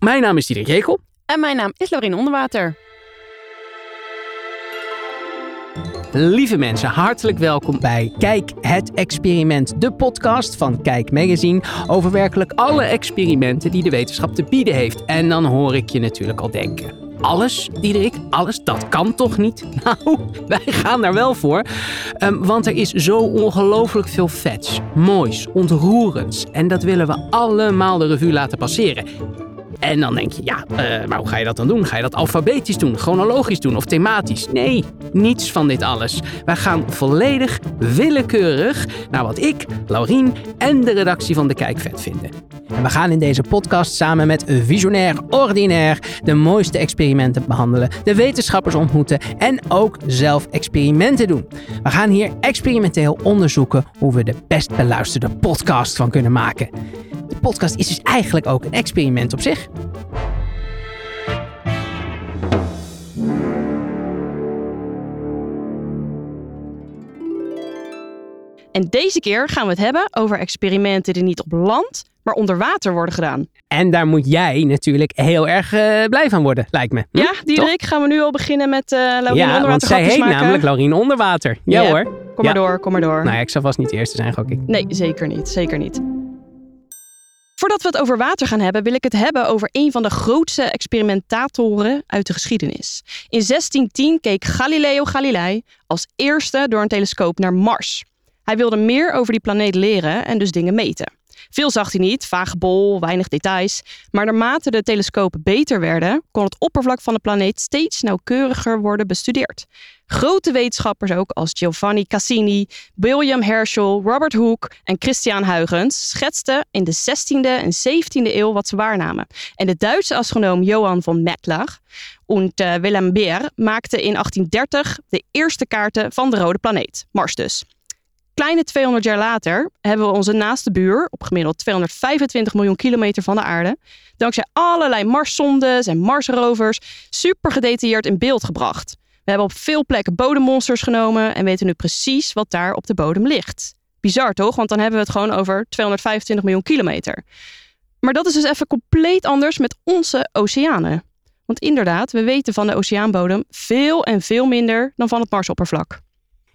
Mijn naam is Diederik Jekel. En mijn naam is Lorien Onderwater. Lieve mensen, hartelijk welkom bij Kijk het Experiment, de podcast van Kijk Magazine over werkelijk alle experimenten die de wetenschap te bieden heeft. En dan hoor ik je natuurlijk al denken. Alles, Diederik, alles, dat kan toch niet? Nou, wij gaan daar wel voor. Ehm, want er is zo ongelooflijk veel vets, moois, ontroerends. En dat willen we allemaal de revue laten passeren. En dan denk je, ja, uh, maar hoe ga je dat dan doen? Ga je dat alfabetisch doen, chronologisch doen of thematisch? Nee, niets van dit alles. Wij gaan volledig willekeurig naar wat ik, Laurien en de redactie van De Kijk vet vinden. En we gaan in deze podcast samen met Visionair Ordinair de mooiste experimenten behandelen, de wetenschappers ontmoeten en ook zelf experimenten doen. We gaan hier experimenteel onderzoeken hoe we de best beluisterde podcast van kunnen maken. De podcast is dus eigenlijk ook een experiment op zich. En deze keer gaan we het hebben over experimenten die niet op land, maar onder water worden gedaan. En daar moet jij natuurlijk heel erg uh, blij van worden, lijkt me. Hm? Ja, Diederik, gaan we nu al beginnen met uh, Laurien ja, Onderwater want zij heet maken. namelijk Laurien Onderwater. Ja, hoor. Kom maar door, kom maar door. Nou ja, ik zal vast niet de eerste zijn, gok ik. Nee, zeker niet, zeker niet. Voordat we het over water gaan hebben, wil ik het hebben over een van de grootste experimentatoren uit de geschiedenis. In 1610 keek Galileo Galilei als eerste door een telescoop naar Mars. Hij wilde meer over die planeet leren en dus dingen meten. Veel zag hij niet, vage bol, weinig details. Maar naarmate de telescopen beter werden, kon het oppervlak van de planeet steeds nauwkeuriger worden bestudeerd. Grote wetenschappers ook als Giovanni Cassini, William Herschel, Robert Hooke en Christian Huygens schetsten in de 16e en 17e eeuw wat ze waarnamen. En de Duitse astronoom Johan von Mettler en uh, Willem Beer maakte in 1830 de eerste kaarten van de rode planeet, Mars dus kleine 200 jaar later hebben we onze naaste buur, op gemiddeld 225 miljoen kilometer van de aarde, dankzij allerlei Marszondes en Marsrovers super gedetailleerd in beeld gebracht. We hebben op veel plekken bodemmonsters genomen en weten nu precies wat daar op de bodem ligt. Bizar toch? Want dan hebben we het gewoon over 225 miljoen kilometer. Maar dat is dus even compleet anders met onze oceanen. Want inderdaad, we weten van de oceaanbodem veel en veel minder dan van het Marsoppervlak.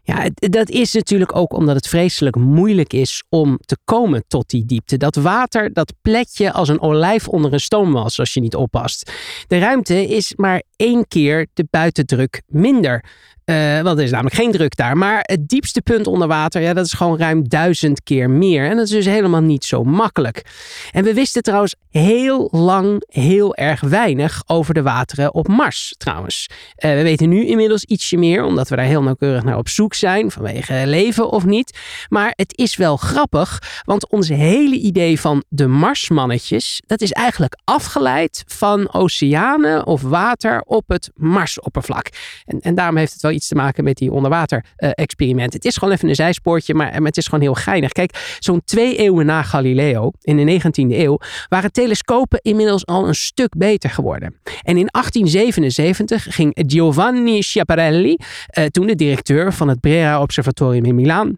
Ja, dat is natuurlijk ook omdat het vreselijk moeilijk is om te komen tot die diepte. Dat water, dat plet je als een olijf onder een stoomwas als je niet oppast. De ruimte is maar één keer de buitendruk minder. Uh, want er is namelijk geen druk daar. Maar het diepste punt onder water, ja, dat is gewoon ruim duizend keer meer. En dat is dus helemaal niet zo makkelijk. En we wisten trouwens heel lang heel erg weinig over de wateren op Mars trouwens. Uh, we weten nu inmiddels ietsje meer, omdat we daar heel nauwkeurig naar op zoek zijn, vanwege leven of niet. Maar het is wel grappig, want ons hele idee van de Marsmannetjes, dat is eigenlijk afgeleid van oceanen of water op het Marsoppervlak. En, en daarom heeft het wel iets te maken met die onderwater-experimenten. het is gewoon even een zijspoortje, maar, maar het is gewoon heel geinig. Kijk, zo'n twee eeuwen na Galileo, in de 19e eeuw, waren telescopen inmiddels al een stuk beter geworden. En in 1877 ging Giovanni Schiaparelli, eh, toen de directeur van het Brera Observatorium in Milaan,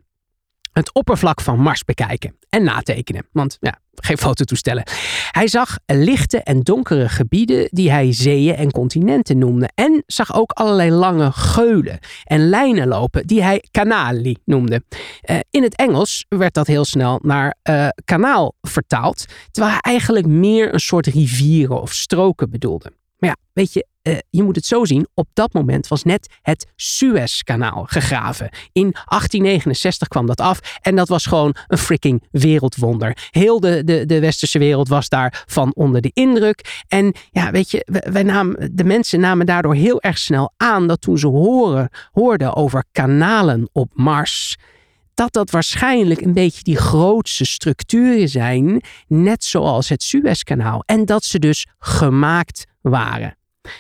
het oppervlak van Mars bekijken en natekenen. Want ja, geen fototoestellen. Hij zag lichte en donkere gebieden die hij zeeën en continenten noemde. En zag ook allerlei lange geulen en lijnen lopen die hij canali noemde. Uh, in het Engels werd dat heel snel naar uh, kanaal vertaald, terwijl hij eigenlijk meer een soort rivieren of stroken bedoelde. Maar ja, weet je, uh, je moet het zo zien. Op dat moment was net het Suezkanaal gegraven. In 1869 kwam dat af. En dat was gewoon een freaking wereldwonder. Heel de, de, de westerse wereld was daarvan onder de indruk. En ja, weet je, wij namen, de mensen namen daardoor heel erg snel aan dat toen ze horen, hoorden over kanalen op Mars dat dat waarschijnlijk een beetje die grootste structuren zijn, net zoals het Suezkanaal. En dat ze dus gemaakt waren.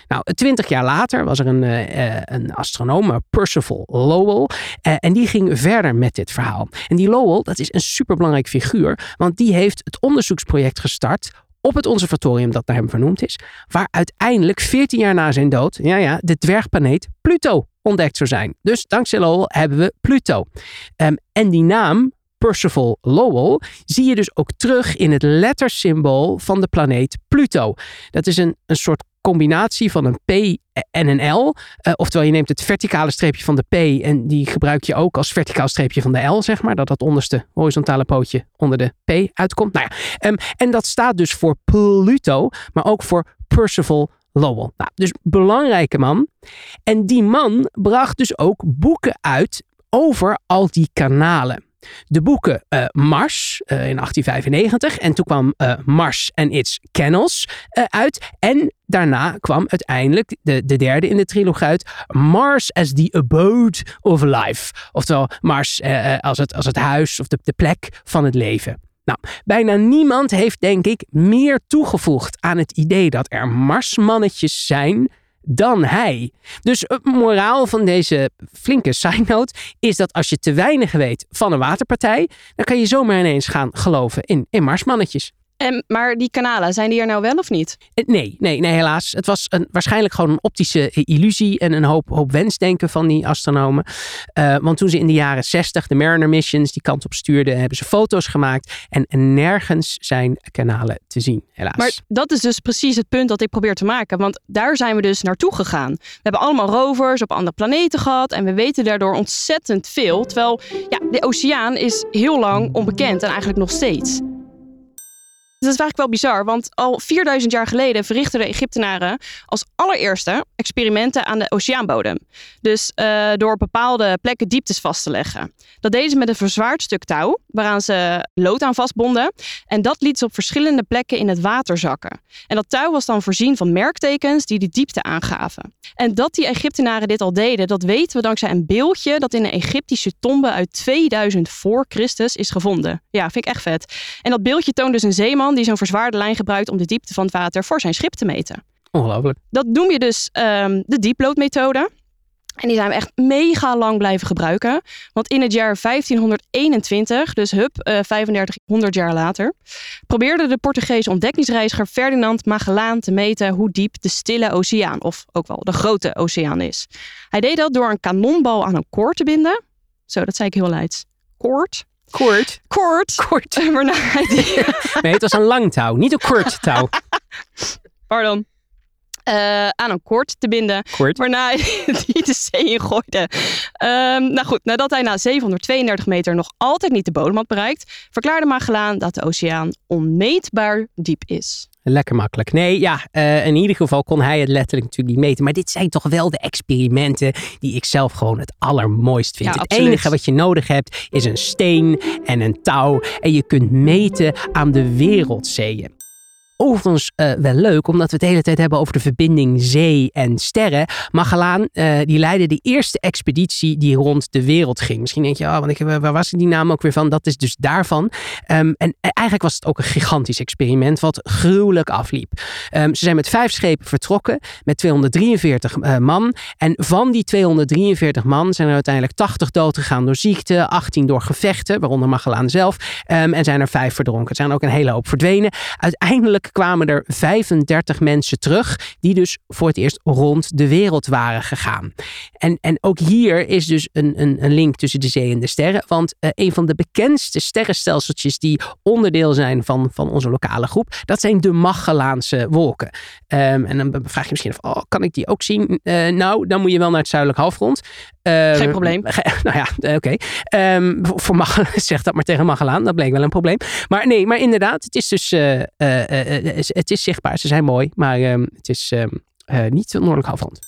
Nou, twintig jaar later was er een, uh, een astronoom, Percival Lowell, en die ging verder met dit verhaal. En die Lowell, dat is een superbelangrijk figuur, want die heeft het onderzoeksproject gestart op het observatorium dat naar hem vernoemd is, waar uiteindelijk 14 jaar na zijn dood, ja ja, de dwergplaneet Pluto ontdekt zou zijn. Dus dankzij Lowell hebben we Pluto. Um, en die naam Percival Lowell, zie je dus ook terug in het lettersymbool van de planeet Pluto. Dat is een, een soort combinatie van een P en een L. Uh, oftewel, je neemt het verticale streepje van de P en die gebruik je ook als verticaal streepje van de L, zeg maar. Dat dat onderste horizontale pootje onder de P uitkomt. Nou ja, um, en dat staat dus voor Pluto, maar ook voor Percival Lowell. Nou, dus belangrijke man. En die man bracht dus ook boeken uit over al die kanalen de boeken uh, Mars uh, in 1895. En toen kwam uh, Mars and Its Canals uit. En daarna kwam uiteindelijk de, de derde in de trilogie uit. Mars as the Abode of Life. Oftewel Mars als, het, als het huis of de, de plek van het leven. Nou, bijna niemand heeft denk ik meer toegevoegd aan het idee dat er Marsmannetjes zijn dan hij. Dus het moraal van deze flinke side note is dat als je te weinig weet van een waterpartij, dan kan je zomaar ineens gaan geloven in, in marsmannetjes. En, maar die kanalen, zijn die er nou wel of niet? Eh, nee, nee, nee helaas. Het was een, waarschijnlijk gewoon een optische illusie en een hoop, hoop wensdenken van die astronomen. Uh, want toen ze in de jaren 60 de Mariner missions die kant op stuurden, hebben ze foto's gemaakt en, en nergens zijn kanalen te zien, helaas. Maar dat is dus precies het punt dat ik probeer te maken, want daar zijn we dus naartoe gegaan. We hebben allemaal rovers op andere planeten gehad en we weten daardoor ontzettend veel, terwijl ja, de oceaan is heel lang onbekend en eigenlijk nog steeds. Dat is eigenlijk wel bizar, want al 4000 jaar geleden verrichtten de Egyptenaren als allereerste experimenten aan de oceaanbodem. Dus uh, door bepaalde plekken dieptes vast te leggen. Dat deden ze met een verzwaard stuk touw, waaraan ze lood aan vastbonden. En dat liet ze op verschillende plekken in het water zakken. En dat touw was dan voorzien van merktekens die de diepte aangaven. En dat die Egyptenaren dit al deden, dat weten we dankzij een beeldje dat in een Egyptische tombe uit 2000 voor Christus is gevonden. Ja, vind ik echt vet. En dat beeldje toont dus een zeeman die zo'n verzwaarde lijn gebruikt om de diepte van het water voor zijn schip te meten. Ongelooflijk. Dat noem je dus um, de dieploodmethode. En die zijn we echt mega lang blijven gebruiken. Want in het jaar 1521, dus hup, uh, 3500 jaar later, probeerde de Portugese ontdekkingsreiziger Ferdinand Magellaan te meten hoe diep de Stille Oceaan, of ook wel de Grote Oceaan is. Hij deed dat door een kanonbal aan een koord te binden. Zo, dat zei ik heel luid. Koord. Koord. Koord. Koord. Waarna hij die... Nee, het was een lang touw, niet een kort touw. Pardon. Uh, aan een koord te binden. Koord. Waarna hij die de zee in gooide. Um, nou goed, nadat hij na 732 meter nog altijd niet de bodem had bereikt, verklaarde Magellaan dat de oceaan onmeetbaar diep is. Lekker makkelijk. Nee, ja, uh, in ieder geval kon hij het letterlijk natuurlijk niet meten. Maar dit zijn toch wel de experimenten die ik zelf gewoon het allermooist vind. Ja, het enige wat je nodig hebt is een steen en een touw. En je kunt meten aan de wereldzeeën. Overigens uh, wel leuk, omdat we het de hele tijd hebben over de verbinding zee en sterren. Magellaan, uh, die leidde de eerste expeditie die rond de wereld ging. Misschien denk je, oh, want ik, waar was die naam ook weer van? Dat is dus daarvan. Um, en eigenlijk was het ook een gigantisch experiment wat gruwelijk afliep. Um, ze zijn met vijf schepen vertrokken met 243 uh, man. En van die 243 man zijn er uiteindelijk 80 dood gegaan door ziekte, 18 door gevechten, waaronder Magellaan zelf. Um, en zijn er vijf verdronken. Er zijn ook een hele hoop verdwenen. Uiteindelijk kwamen er 35 mensen terug, die dus voor het eerst rond de wereld waren gegaan. En, en ook hier is dus een, een, een link tussen de zee en de sterren, want uh, een van de bekendste sterrenstelseltjes die onderdeel zijn van, van onze lokale groep, dat zijn de Magellaanse wolken. Um, en dan vraag je misschien af, oh, kan ik die ook zien? Uh, nou, dan moet je wel naar het zuidelijk halfrond. Uh, Geen probleem. Nou ja, oké. Okay. Um, voor Magellaan, zeg dat maar tegen Magellaan, dat bleek wel een probleem. Maar nee, maar inderdaad, het is dus uh, het is zichtbaar. Ze zijn mooi, maar uh, het is uh, niet noordelijk halfrond.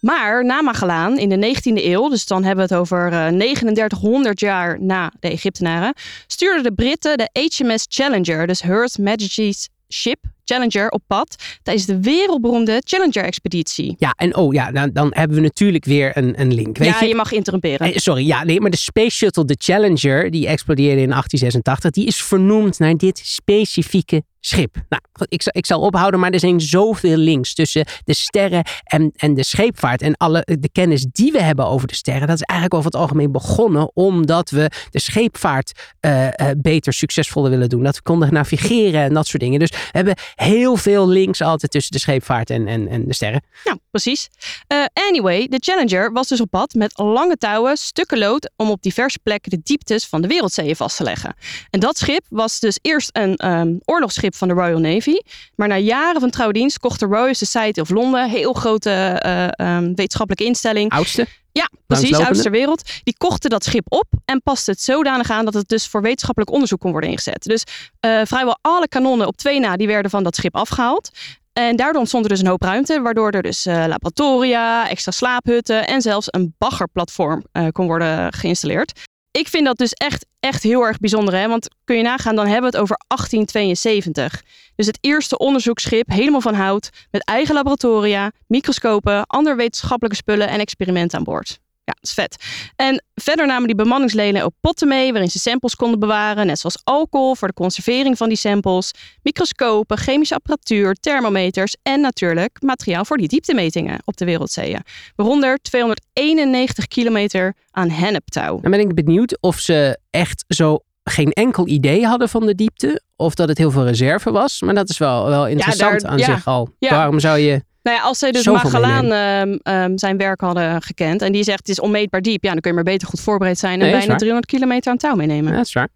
Maar na Magellaan in de 19e eeuw, dus dan hebben we het over uh, 3900 jaar na de Egyptenaren, stuurden de Britten de HMS Challenger, dus Her Majesty's Ship Challenger op pad tijdens de wereldberoemde Challenger-expeditie. Ja, en oh ja, dan, dan hebben we natuurlijk weer een, een link. Weet ja, je? je mag interrumperen. Eh, sorry, ja, nee, maar de Space Shuttle, de Challenger, die explodeerde in 1886, die is vernoemd naar dit specifieke schip. Nou, ik, ik zal ophouden, maar er zijn zoveel links tussen de sterren en, en de scheepvaart. En alle de kennis die we hebben over de sterren, dat is eigenlijk over het algemeen begonnen omdat we de scheepvaart uh, uh, beter, succesvoller willen doen. Dat we konden navigeren en dat soort dingen. Dus we hebben heel veel links altijd tussen de scheepvaart en, en, en de sterren. Ja, precies. Uh, anyway, de Challenger was dus op pad met lange touwen, stukken lood om op diverse plekken de dieptes van de wereldzeeën vast te leggen. En dat schip was dus eerst een um, oorlogsschip van de Royal Navy. Maar na jaren van trouwdienst kocht de Royal Society of Londen, heel grote uh, um, wetenschappelijke instelling. Oudste? Ja, precies, oudste ter wereld. Die kochten dat schip op en paste het zodanig aan dat het dus voor wetenschappelijk onderzoek kon worden ingezet. Dus uh, vrijwel alle kanonnen op twee na, die werden van dat schip afgehaald. En daardoor ontstond er dus een hoop ruimte, waardoor er dus uh, laboratoria, extra slaaphutten en zelfs een baggerplatform uh, kon worden geïnstalleerd. Ik vind dat dus echt, echt heel erg bijzonder. Hè? Want kun je nagaan, dan hebben we het over 1872. Dus het eerste onderzoeksschip, helemaal van hout, met eigen laboratoria, microscopen, andere wetenschappelijke spullen en experimenten aan boord. Ja, dat is vet. En verder namen die bemanningsleden ook potten mee waarin ze samples konden bewaren, net zoals alcohol voor de conservering van die samples, microscopen, chemische apparatuur, thermometers en natuurlijk materiaal voor die dieptemetingen op de wereldzeeën. Waaronder 291 kilometer aan henneptouw. Dan ben ik benieuwd of ze echt zo geen enkel idee hadden van de diepte. Of dat het heel veel reserve was. Maar dat is wel, wel interessant daar, aan ja, zich al. ja. Waarom zou je... Nou ja, als zij dus Zoveel Magellaan meenemen. ehm, ehm, zijn werk hadden gekend en die zegt het is onmeetbaar diep, ja, dan kun je maar beter goed voorbereid zijn en Nee, bijna waar. 300 kilometer aan touw meenemen. Ja, dat is waar.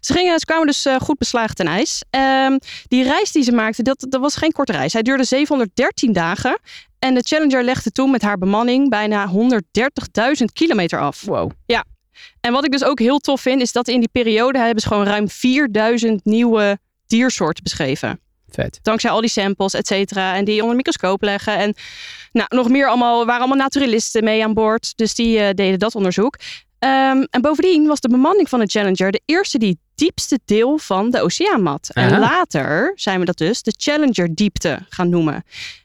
Ze, gingen, ze kwamen dus eh, goed beslagen ten ijs. Ehm, die reis die ze maakten, dat, dat was geen korte reis. Hij duurde 713 dagen. En de Challenger legde toen met haar bemanning bijna 130.000 kilometer af. Wow. En wat ik dus ook heel tof vind, is dat in die periode hebben ze gewoon ruim 4000 nieuwe diersoorten beschreven. Vet. Dankzij al die samples, et cetera. En die onder de microscoop leggen. En nou, nog meer allemaal, waren allemaal naturalisten mee aan boord. Dus die eh, deden dat onderzoek. Ehm, en bovendien was de bemanning van de Challenger de eerste die het diepste deel van de oceaan mat. En later zijn we dat dus de Challenger diepte gaan noemen.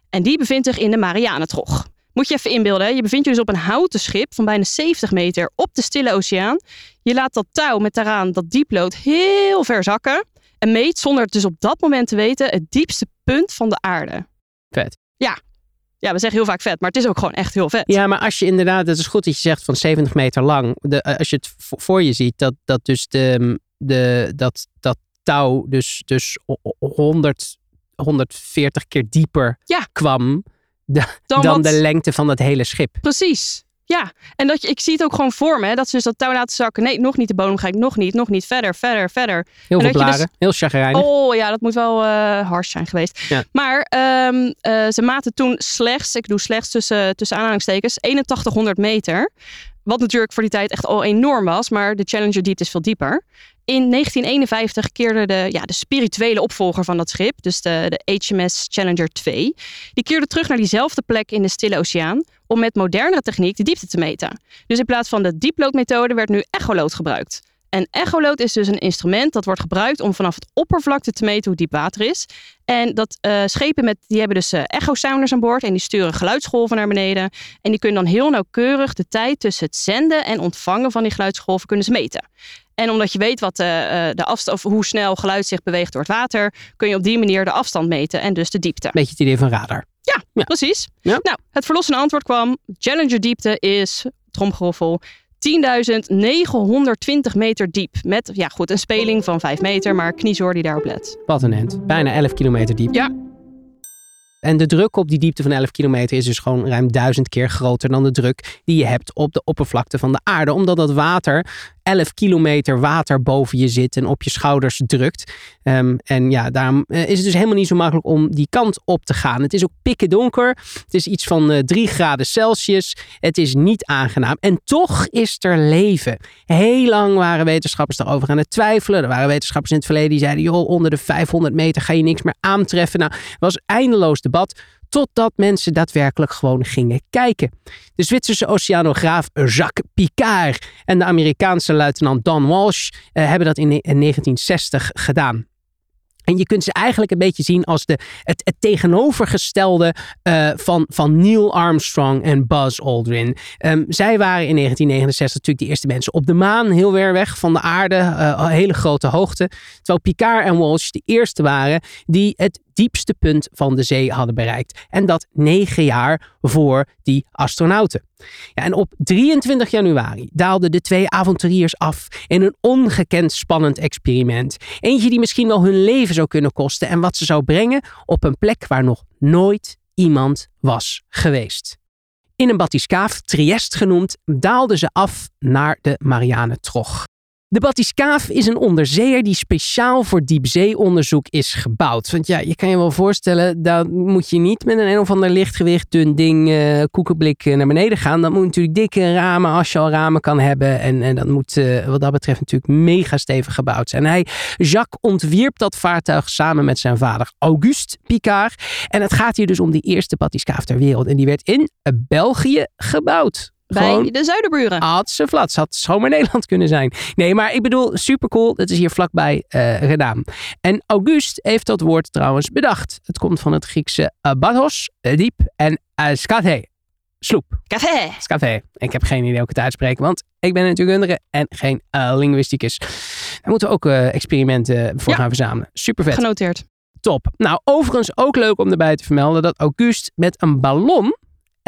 En die bevindt zich in de Marianentrog. Moet je even inbeelden, hè? je bevindt je dus op een houten schip van bijna 70 meter op de Stille Oceaan. Je laat dat touw met daaraan dat dieplood heel ver zakken. En meet zonder het dus op dat moment te weten het diepste punt van de aarde. Vet. Ja, we zeggen heel vaak vet, maar het is ook gewoon echt heel vet. Ja, maar als je inderdaad, dat is goed dat je zegt van 70 meter lang. De, eh, als je het vo- voor je ziet, dat, dat dus de, de, dat, dat touw dus, dus o- o- 100, 140 keer dieper Ja. kwam Dan, dan wat- de lengte van dat hele schip. Precies. Ja, en dat je, ik zie het ook gewoon voor me, hè, dat ze dus dat touw laten zakken. Nee, nog niet de bodem, ga ik nog niet, nog niet, verder, verder, verder. Heel veel dus- blaren, heel chagrijnig. Oh ja, dat moet wel eh hard zijn geweest. Ja. Maar ehm, eh, ze maten toen slechts, ik doe slechts tussen, tussen aanhalingstekens, 8100 meter. Wat natuurlijk voor die tijd echt al enorm was, maar de Challenger diepte is veel dieper. In 1951 keerde de, ja, de spirituele opvolger van dat schip, dus de, de HMS Challenger 2, die keerde terug naar diezelfde plek in de Stille Oceaan om met modernere techniek de diepte te meten. Dus in plaats van de dieploodmethode werd nu echolood gebruikt. En echolood is dus een instrument dat wordt gebruikt om vanaf het oppervlakte te meten hoe diep water is. En dat eh, schepen met, die hebben dus eh, echo-sounders aan boord en die sturen geluidsgolven naar beneden. En die kunnen dan heel nauwkeurig de tijd tussen het zenden en ontvangen van die geluidsgolven kunnen ze meten. En omdat je weet wat de, eh, de afstand, of hoe snel geluid zich beweegt door het water, kun je op die manier de afstand meten en dus de diepte. Beetje het idee van radar. Ja. Precies. Ja. Nou, het verlossende antwoord kwam. Challenger diepte is, tromgeroffel, 10.920 meter diep. Met, ja goed, een speling van 5 meter, maar kniezoor die daarop let. Wat een end. Bijna 11 kilometer diep. Ja. En de druk op die diepte van 11 kilometer is dus gewoon ruim duizend keer groter dan de druk die je hebt op de oppervlakte van de aarde. Omdat dat water 11 kilometer water boven je zit en op je schouders drukt. Ehm, en ja, daarom eh, is het dus helemaal niet zo makkelijk om die kant op te gaan. Het is ook pikken donker. Het is iets van eh 3 graden Celsius. Het is niet aangenaam. En toch is er leven. Heel lang waren wetenschappers daarover aan het twijfelen. Er waren wetenschappers in het verleden die zeiden: joh, onder de 500 meter ga je niks meer aantreffen. Nou, was eindeloos debat. Totdat mensen daadwerkelijk gewoon gingen kijken. De Zwitserse oceanograaf Jacques Picard en de Amerikaanse luitenant Don Walsh eh, hebben dat in ne- in 1960 gedaan. En je kunt ze eigenlijk een beetje zien als de, het, tegenovergestelde uh, van, van Neil Armstrong en Buzz Aldrin. Um, zij waren in 1969 natuurlijk de eerste mensen op de maan, heel ver weg van de aarde, uh, hele grote hoogte. Terwijl Picard en Walsh de eerste waren die het diepste punt van de zee hadden bereikt. En dat negen jaar voor die astronauten. Ja, en op 23 januari daalden de twee avonturiers af in een ongekend spannend experiment. Eentje die misschien wel hun leven zou kunnen kosten en wat ze zou brengen op een plek waar nog nooit iemand was geweest. In een batiscaaf, Trieste genoemd, daalden ze af naar de Marianentrog. De Batiscaaf is een onderzeeër die speciaal voor diepzeeonderzoek is gebouwd. Want ja, je kan je wel voorstellen, dan moet je niet met een een of ander lichtgewicht dun ding uh, koekenblik eh, naar beneden gaan. Dat moet natuurlijk dikke ramen als je al ramen kan hebben. En, en dat moet uh, wat dat betreft natuurlijk mega stevig gebouwd zijn. Hij, Jacques, ontwierp dat vaartuig samen met zijn vader Auguste Picard. En het gaat hier dus om die eerste Batiscaaf ter wereld. En die werd in België gebouwd. Bij de Zuiderburen. Had ze flat. Had zomaar Nederland kunnen zijn. Nee, maar ik bedoel, super cool. Het is hier vlakbij uh, gedaan. En August heeft dat woord trouwens bedacht. Het komt van het Griekse bathos, diep, en skate, sloep. Café. Café. Ik heb geen idee hoe ik het uitspreek, want ik ben natuurlijk kundige en geen uh, linguisticus. Daar moeten we ook uh, experimenten voor ja. gaan verzamelen. Super vet. Genoteerd. Top. Nou, overigens ook leuk om erbij te vermelden dat August met een ballon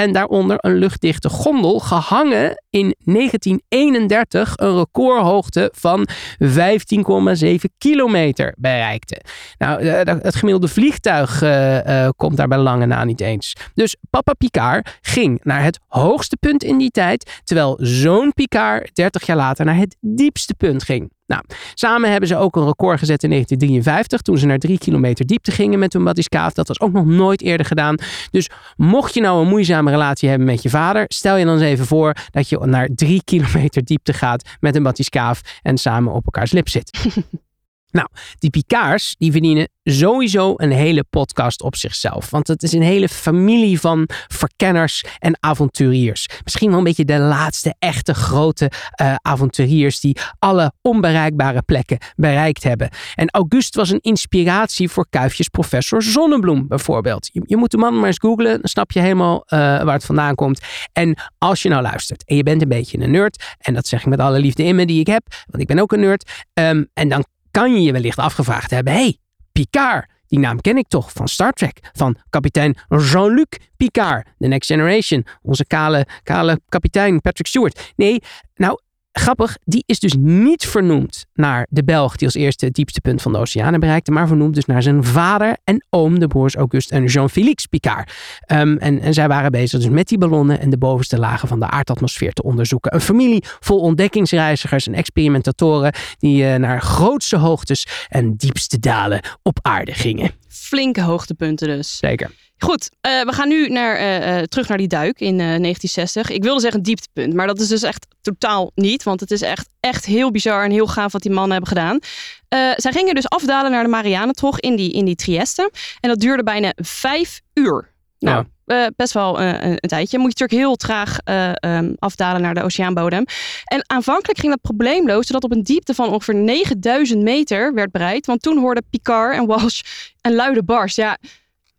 en daaronder een luchtdichte gondel gehangen in 1931 een recordhoogte van 15,7 kilometer bereikte. Nou, het gemiddelde vliegtuig uh, uh, komt daar bij lange na niet eens. Dus papa Picard ging naar het hoogste punt in die tijd, terwijl zoon Picard 30 jaar later naar het diepste punt ging. Nou, samen hebben ze ook een record gezet in 1953 toen ze naar drie kilometer diepte gingen met hun batiscaaf. Dat was ook nog nooit eerder gedaan. Dus mocht je nou een moeizame relatie hebben met je vader, stel je dan eens even voor dat je naar drie kilometer diepte gaat met een batiscaaf en samen op elkaars lip zit. Nou, die Picards die verdienen sowieso een hele podcast op zichzelf. Want het is een hele familie van verkenners en avonturiers. Misschien wel een beetje de laatste echte grote uh, avonturiers die alle onbereikbare plekken bereikt hebben. En August was een inspiratie voor Kuifjes professor Zonnebloem bijvoorbeeld. Je, je moet de man maar eens googlen, dan snap je helemaal uh, waar het vandaan komt. En als je nou luistert en je bent een beetje een nerd, en dat zeg ik met alle liefde in me die ik heb, want ik ben ook een nerd, um, en dan kan je je wellicht afgevraagd hebben: hey, Picard, die naam ken ik toch van Star Trek, van kapitein Jean-Luc Picard, The Next Generation, onze kale, kale kapitein Patrick Stewart. Nee, nou, Grappig, die is dus niet vernoemd naar de Belg die als eerste het diepste punt van de oceanen bereikte, maar vernoemd dus naar zijn vader en oom, de broers Auguste en Jean-Félix Picard. Um, en, en zij waren bezig dus met die ballonnen en de bovenste lagen van de aardatmosfeer te onderzoeken. Een familie vol ontdekkingsreizigers en experimentatoren die uh, naar grootste hoogtes en diepste dalen op aarde gingen. Flinke hoogtepunten dus. Zeker. Goed, uh, we gaan nu naar, uh, terug naar die duik in 1960. Ik wilde zeggen dieptepunt, maar dat is dus echt totaal niet. Want het is echt, echt heel bizar en heel gaaf wat die mannen hebben gedaan. zij gingen dus afdalen naar de Marianentrog in die, in die Trieste. En dat duurde bijna vijf uur. Nou, ja. best wel een, een, tijdje. Moet je natuurlijk heel traag um, afdalen naar de oceaanbodem. En aanvankelijk ging dat probleemloos, zodat op een diepte van ongeveer 9000 meter werd bereikt. Want toen hoorden Picard en Walsh een luide barst. Ja,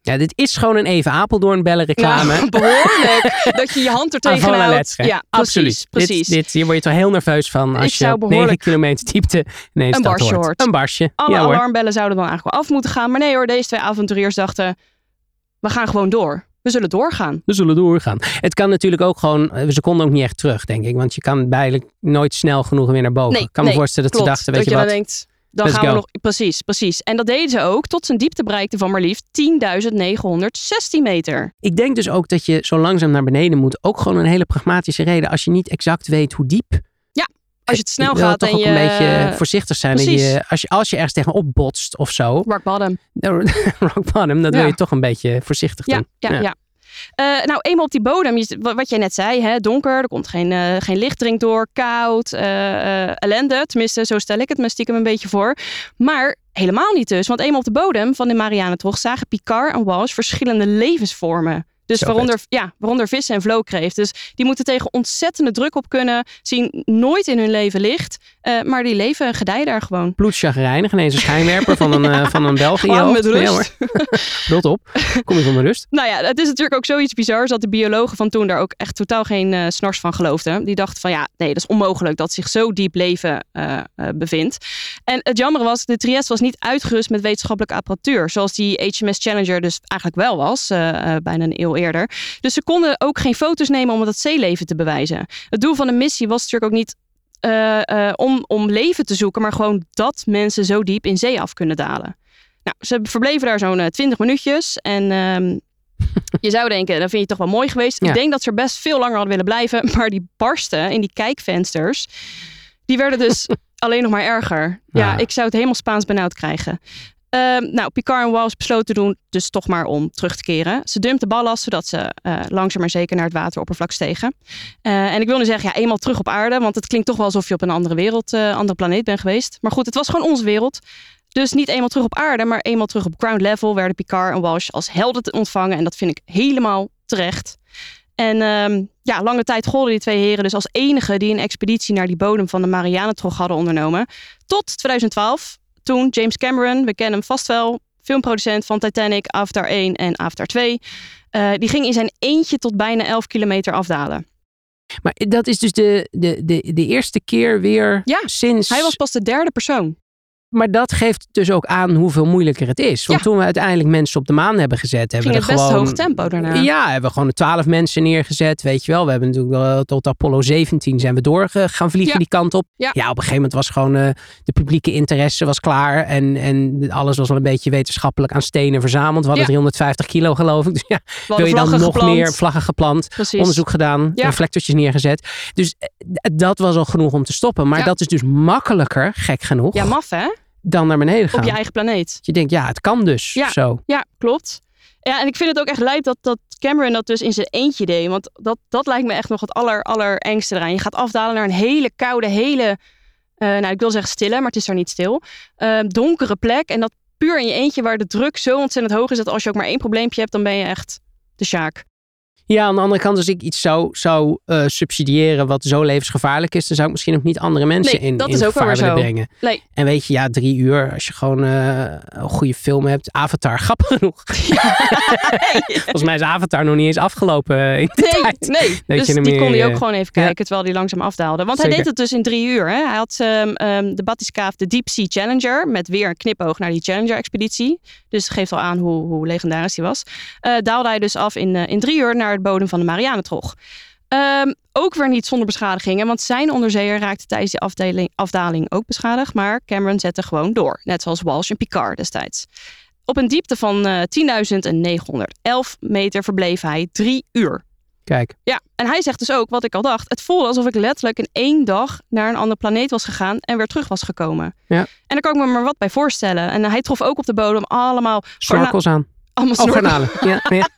ja, dit is gewoon een even Apeldoorn bellen reclame. Ja, behoorlijk. dat je je hand er tegenaan houdt. Ja, absoluut. Precies. Dit, dit, hier word je toch heel nerveus van als je op 9 kilometer diepte ineens een barsje hoort. hoort. Een barsje. Alle alarmbellen zouden dan eigenlijk wel af moeten gaan. Maar nee hoor, deze twee avonturiers dachten, we gaan gewoon door. We zullen doorgaan. We zullen doorgaan. Het kan natuurlijk ook gewoon, ze konden ook niet echt terug, denk ik. Want je kan bijna nooit snel genoeg weer naar boven. Nee, ik kan nee, me voorstellen dat klopt. ze dachten, weet dat je, je wat. denkt, dan Let's gaan go. we nog. Precies, precies. En dat deden ze ook tot zijn diepte bereikte van maar liefst 10.916 meter. Ik denk dus ook dat je zo langzaam naar beneden moet. Ook gewoon een hele pragmatische reden. Als je niet exact weet hoe diep. Ja, als je het snel je wil gaat toch en ook je... een beetje voorzichtig zijn. Precies. je, als, je, als je ergens tegenop botst of zo. Rock bottom. rock bottom. Dat wil je toch een beetje voorzichtig Ja, doen. ja, ja. Eh, nou, eenmaal op die bodem, je- wat jij net zei, hè, donker, er komt geen, eh, geen licht dringt door, koud, eh, ellende. Tenminste, zo stel ik het me stiekem een beetje voor. Maar helemaal niet dus, want eenmaal op de bodem van de Marianentrog zagen Picard en Walsh verschillende levensvormen. Dus Zo waaronder, ja, waaronder vissen en vlookreeft. Dus die moeten tegen ontzettende druk op kunnen. Zien nooit in hun leven licht. Eh, maar die leven en gedijen daar gewoon. Bloedchagrijnig, ineens een schijnwerper van een, eh, van een Belg in je Gewoon met rust. Rot op, kom je van mijn rust. Nou ja, het is natuurlijk ook zoiets bizars dat de biologen van toen daar ook echt totaal geen eh, snars van geloofden. Die dachten van ja, nee, dat is onmogelijk dat zich zo diep leven bevindt. En het jammer was, de Trieste was niet uitgerust met wetenschappelijke apparatuur. Zoals die HMS Challenger dus eigenlijk wel was, bijna een eeuw eerder. Dus ze konden ook geen foto's nemen om het zeeleven te bewijzen. Het doel van de missie was natuurlijk ook niet om, om leven te zoeken, maar gewoon dat mensen zo diep in zee af kunnen dalen. Nou, ze verbleven daar zo'n eh, 20 minuutjes. En ehm, je zou denken, dat vind je toch wel mooi geweest. Ja. Ik denk dat ze er best veel langer hadden willen blijven. Maar die barsten in die kijkvensters, die werden dus alleen nog maar erger. Ja, ik zou het helemaal Spaans benauwd krijgen. Ehm, nou, Picard en Walsh besloten doen dus toch maar om terug te keren. Ze dumpten ballast, zodat ze eh, langzaam maar zeker naar het wateroppervlak stegen. Eh, en ik wil nu zeggen, ja, eenmaal terug op aarde. Want het klinkt toch wel alsof je op een andere wereld, eh, andere planeet bent geweest. Maar goed, het was gewoon onze wereld. Dus niet eenmaal terug op aarde, maar eenmaal terug op ground level werden Picard en Walsh als helden ontvangen. En dat vind ik helemaal terecht. En ehm, ja, lange tijd golden die twee heren dus als enige die een expeditie naar die bodem van de Marianentrog hadden ondernomen. Tot 2012, toen James Cameron, we kennen hem vast wel, filmproducent van Titanic, Avatar 1 en Avatar 2, eh, die ging in zijn eentje tot bijna 11 kilometer afdalen. Maar dat is dus de, de, de, de eerste keer weer Ja, sinds... Hij was pas de derde persoon. Maar dat geeft dus ook aan hoeveel moeilijker het is. Want Ja. toen we uiteindelijk mensen op de maan hebben gezet, hebben we er best gewoon... hoog tempo daarna. Ja, hebben we gewoon twaalf mensen neergezet, weet je wel. We hebben natuurlijk wel tot Apollo 17 zijn we door gaan vliegen Ja. die kant op. Ja. op een gegeven moment was gewoon eh, de publieke interesse was klaar. En, en alles was wel een beetje wetenschappelijk aan stenen verzameld. We hadden Ja. 350 kilo geloof ik. Dus ja, wil je dan nog geplant. meer vlaggen geplant, Precies. onderzoek gedaan, reflectortjes neergezet. Dus eh, dat was al genoeg om te stoppen. Maar dat is dus makkelijker, gek genoeg, Ja, maf hè? Dan naar beneden gaan. Op je eigen planeet. Je denkt, ja, het kan dus. Ja. Zo. Ja, klopt. Ja, en ik vind het ook echt lijp dat, dat Cameron dat dus in zijn eentje deed. Want dat, dat lijkt me echt nog het aller, allerengste eraan. Je gaat afdalen naar een hele koude, hele, eh, nou ik wil zeggen stille, maar het is daar niet stil. eh, donkere plek. En dat puur in je eentje waar de druk zo ontzettend hoog is dat als je ook maar één probleempje hebt, dan ben je echt de sjaak. Ja, aan de andere kant, als ik iets zou, zou eh, subsidiëren wat zo levensgevaarlijk is, dan zou ik misschien ook niet andere mensen Nee, in, dat in is ook gevaar willen zo. brengen. Nee. En weet je, ja, drie uur, als je gewoon eh, een goede film hebt, Avatar, grappig genoeg. Volgens mij is Avatar nog niet eens afgelopen eh, in Nee, tijd. nee. Dat dus je die kon hij ook gewoon even ja. kijken terwijl hij langzaam afdaalde. Want hij deed het dus in drie uur. Hè? Hij had ehm, ehm, de Batiscaaf, de Deep Sea Challenger, met weer een knipoog naar die Challenger-expeditie. Dus geeft al aan hoe, hoe legendarisch die was. Daalde hij dus af in, in drie uur naar het bodem van de Marianentrog. Ehm, ook weer niet zonder beschadigingen, want zijn onderzeeër raakte tijdens die afdeling, afdaling ook beschadigd. Maar Cameron zette gewoon door, net zoals Walsh en Picard destijds. Op een diepte van eh 10.911 meter verbleef hij drie uur. Kijk, Ja, en hij zegt dus ook, wat ik al dacht, het voelde alsof ik letterlijk in één dag naar een andere planeet was gegaan en weer terug was gekomen. Ja. En daar kan ik me maar wat bij voorstellen. En hij trof ook op de bodem allemaal, snorkels aan. allemaal Oh, snorkels. Ja, ja.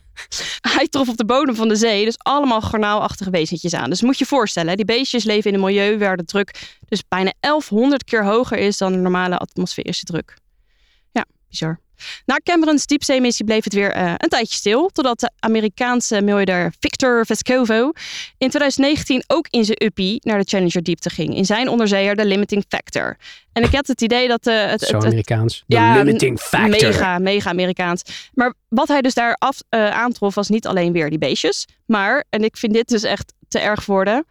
Hij trof op de bodem van de zee dus allemaal garnaalachtige wezentjes aan. Dus moet je voorstellen, die beestjes leven in een milieu waar de druk dus bijna 1100 keer hoger is dan de normale atmosferische druk. Ja, bizar. Na Cameron's diepzeemissie bleef het weer eh, een tijdje stil, totdat de Amerikaanse miljardair Victor Vescovo in 2019 ook in zijn uppie naar de Challenger diepte ging. In zijn onderzeeër de Limiting Factor. En ik had het idee dat eh, het, Zo Amerikaans. De Ja, limiting factor. Mega, mega Amerikaans. Maar wat hij dus daar af, eh, aantrof was niet alleen weer die beestjes. Maar, en ik vind dit dus echt te erg voor woorden.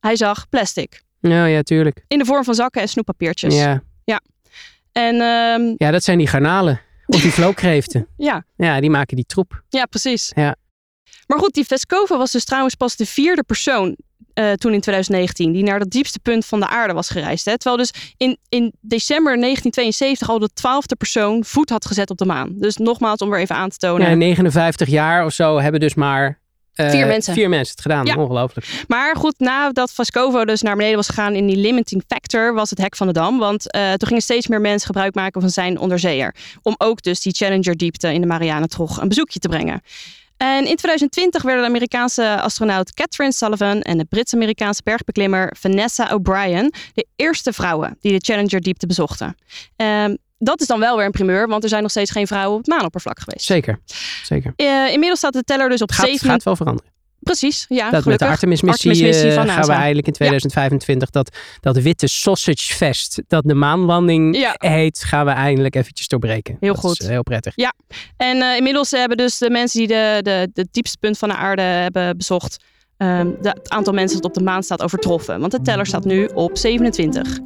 Hij zag plastic. Ja, ja, tuurlijk. In de vorm van zakken en snoeppapiertjes. Ja. En ehm, ja, dat zijn die garnalen. Of die vlookreeften. ja, Ja, die maken die troep. ja, precies. Ja. Maar goed, die Vescovo was dus trouwens pas de vierde persoon eh, toen in 2019 die naar het diepste punt van de aarde was gereisd. Hè? Terwijl dus in, in december 1972 al de twaalfde persoon voet had gezet op de maan. Dus nogmaals om weer even aan te tonen. Ja, 59 jaar of zo hebben dus maar... eh, Vier mensen. Vier mensen het gedaan. Ja. Ongelooflijk. Maar goed, nadat Vascovo dus naar beneden was gegaan in die limiting factor, was het hek van de dam. Want eh, toen gingen steeds meer mensen gebruik maken van zijn onderzeeër. Om ook dus die Challenger diepte in de Marianentrog een bezoekje te brengen. En in 2020 werden de Amerikaanse astronaut Catherine Sullivan en de Brits-Amerikaanse bergbeklimmer Vanessa O'Brien de eerste vrouwen die de Challenger diepte bezochten. Ehm, dat is dan wel weer een primeur, want er zijn nog steeds geen vrouwen op het maanoppervlak geweest. Zeker. zeker. Eh, inmiddels staat de teller dus op gaat, 7. gaat wel veranderen. Precies, ja, dat met gelukkig. de Artemis-missie eh, gaan we eigenlijk in 2025 dat, dat witte sausage fest, dat de maanlanding Ja. heet, gaan we eindelijk eventjes doorbreken. Heel dat goed. Is, eh, heel prettig. En eh, inmiddels hebben dus de mensen die de, de, de diepste punt van de aarde hebben bezocht, ehm, het aantal mensen dat op de maan staat overtroffen. Want de teller staat nu op 27.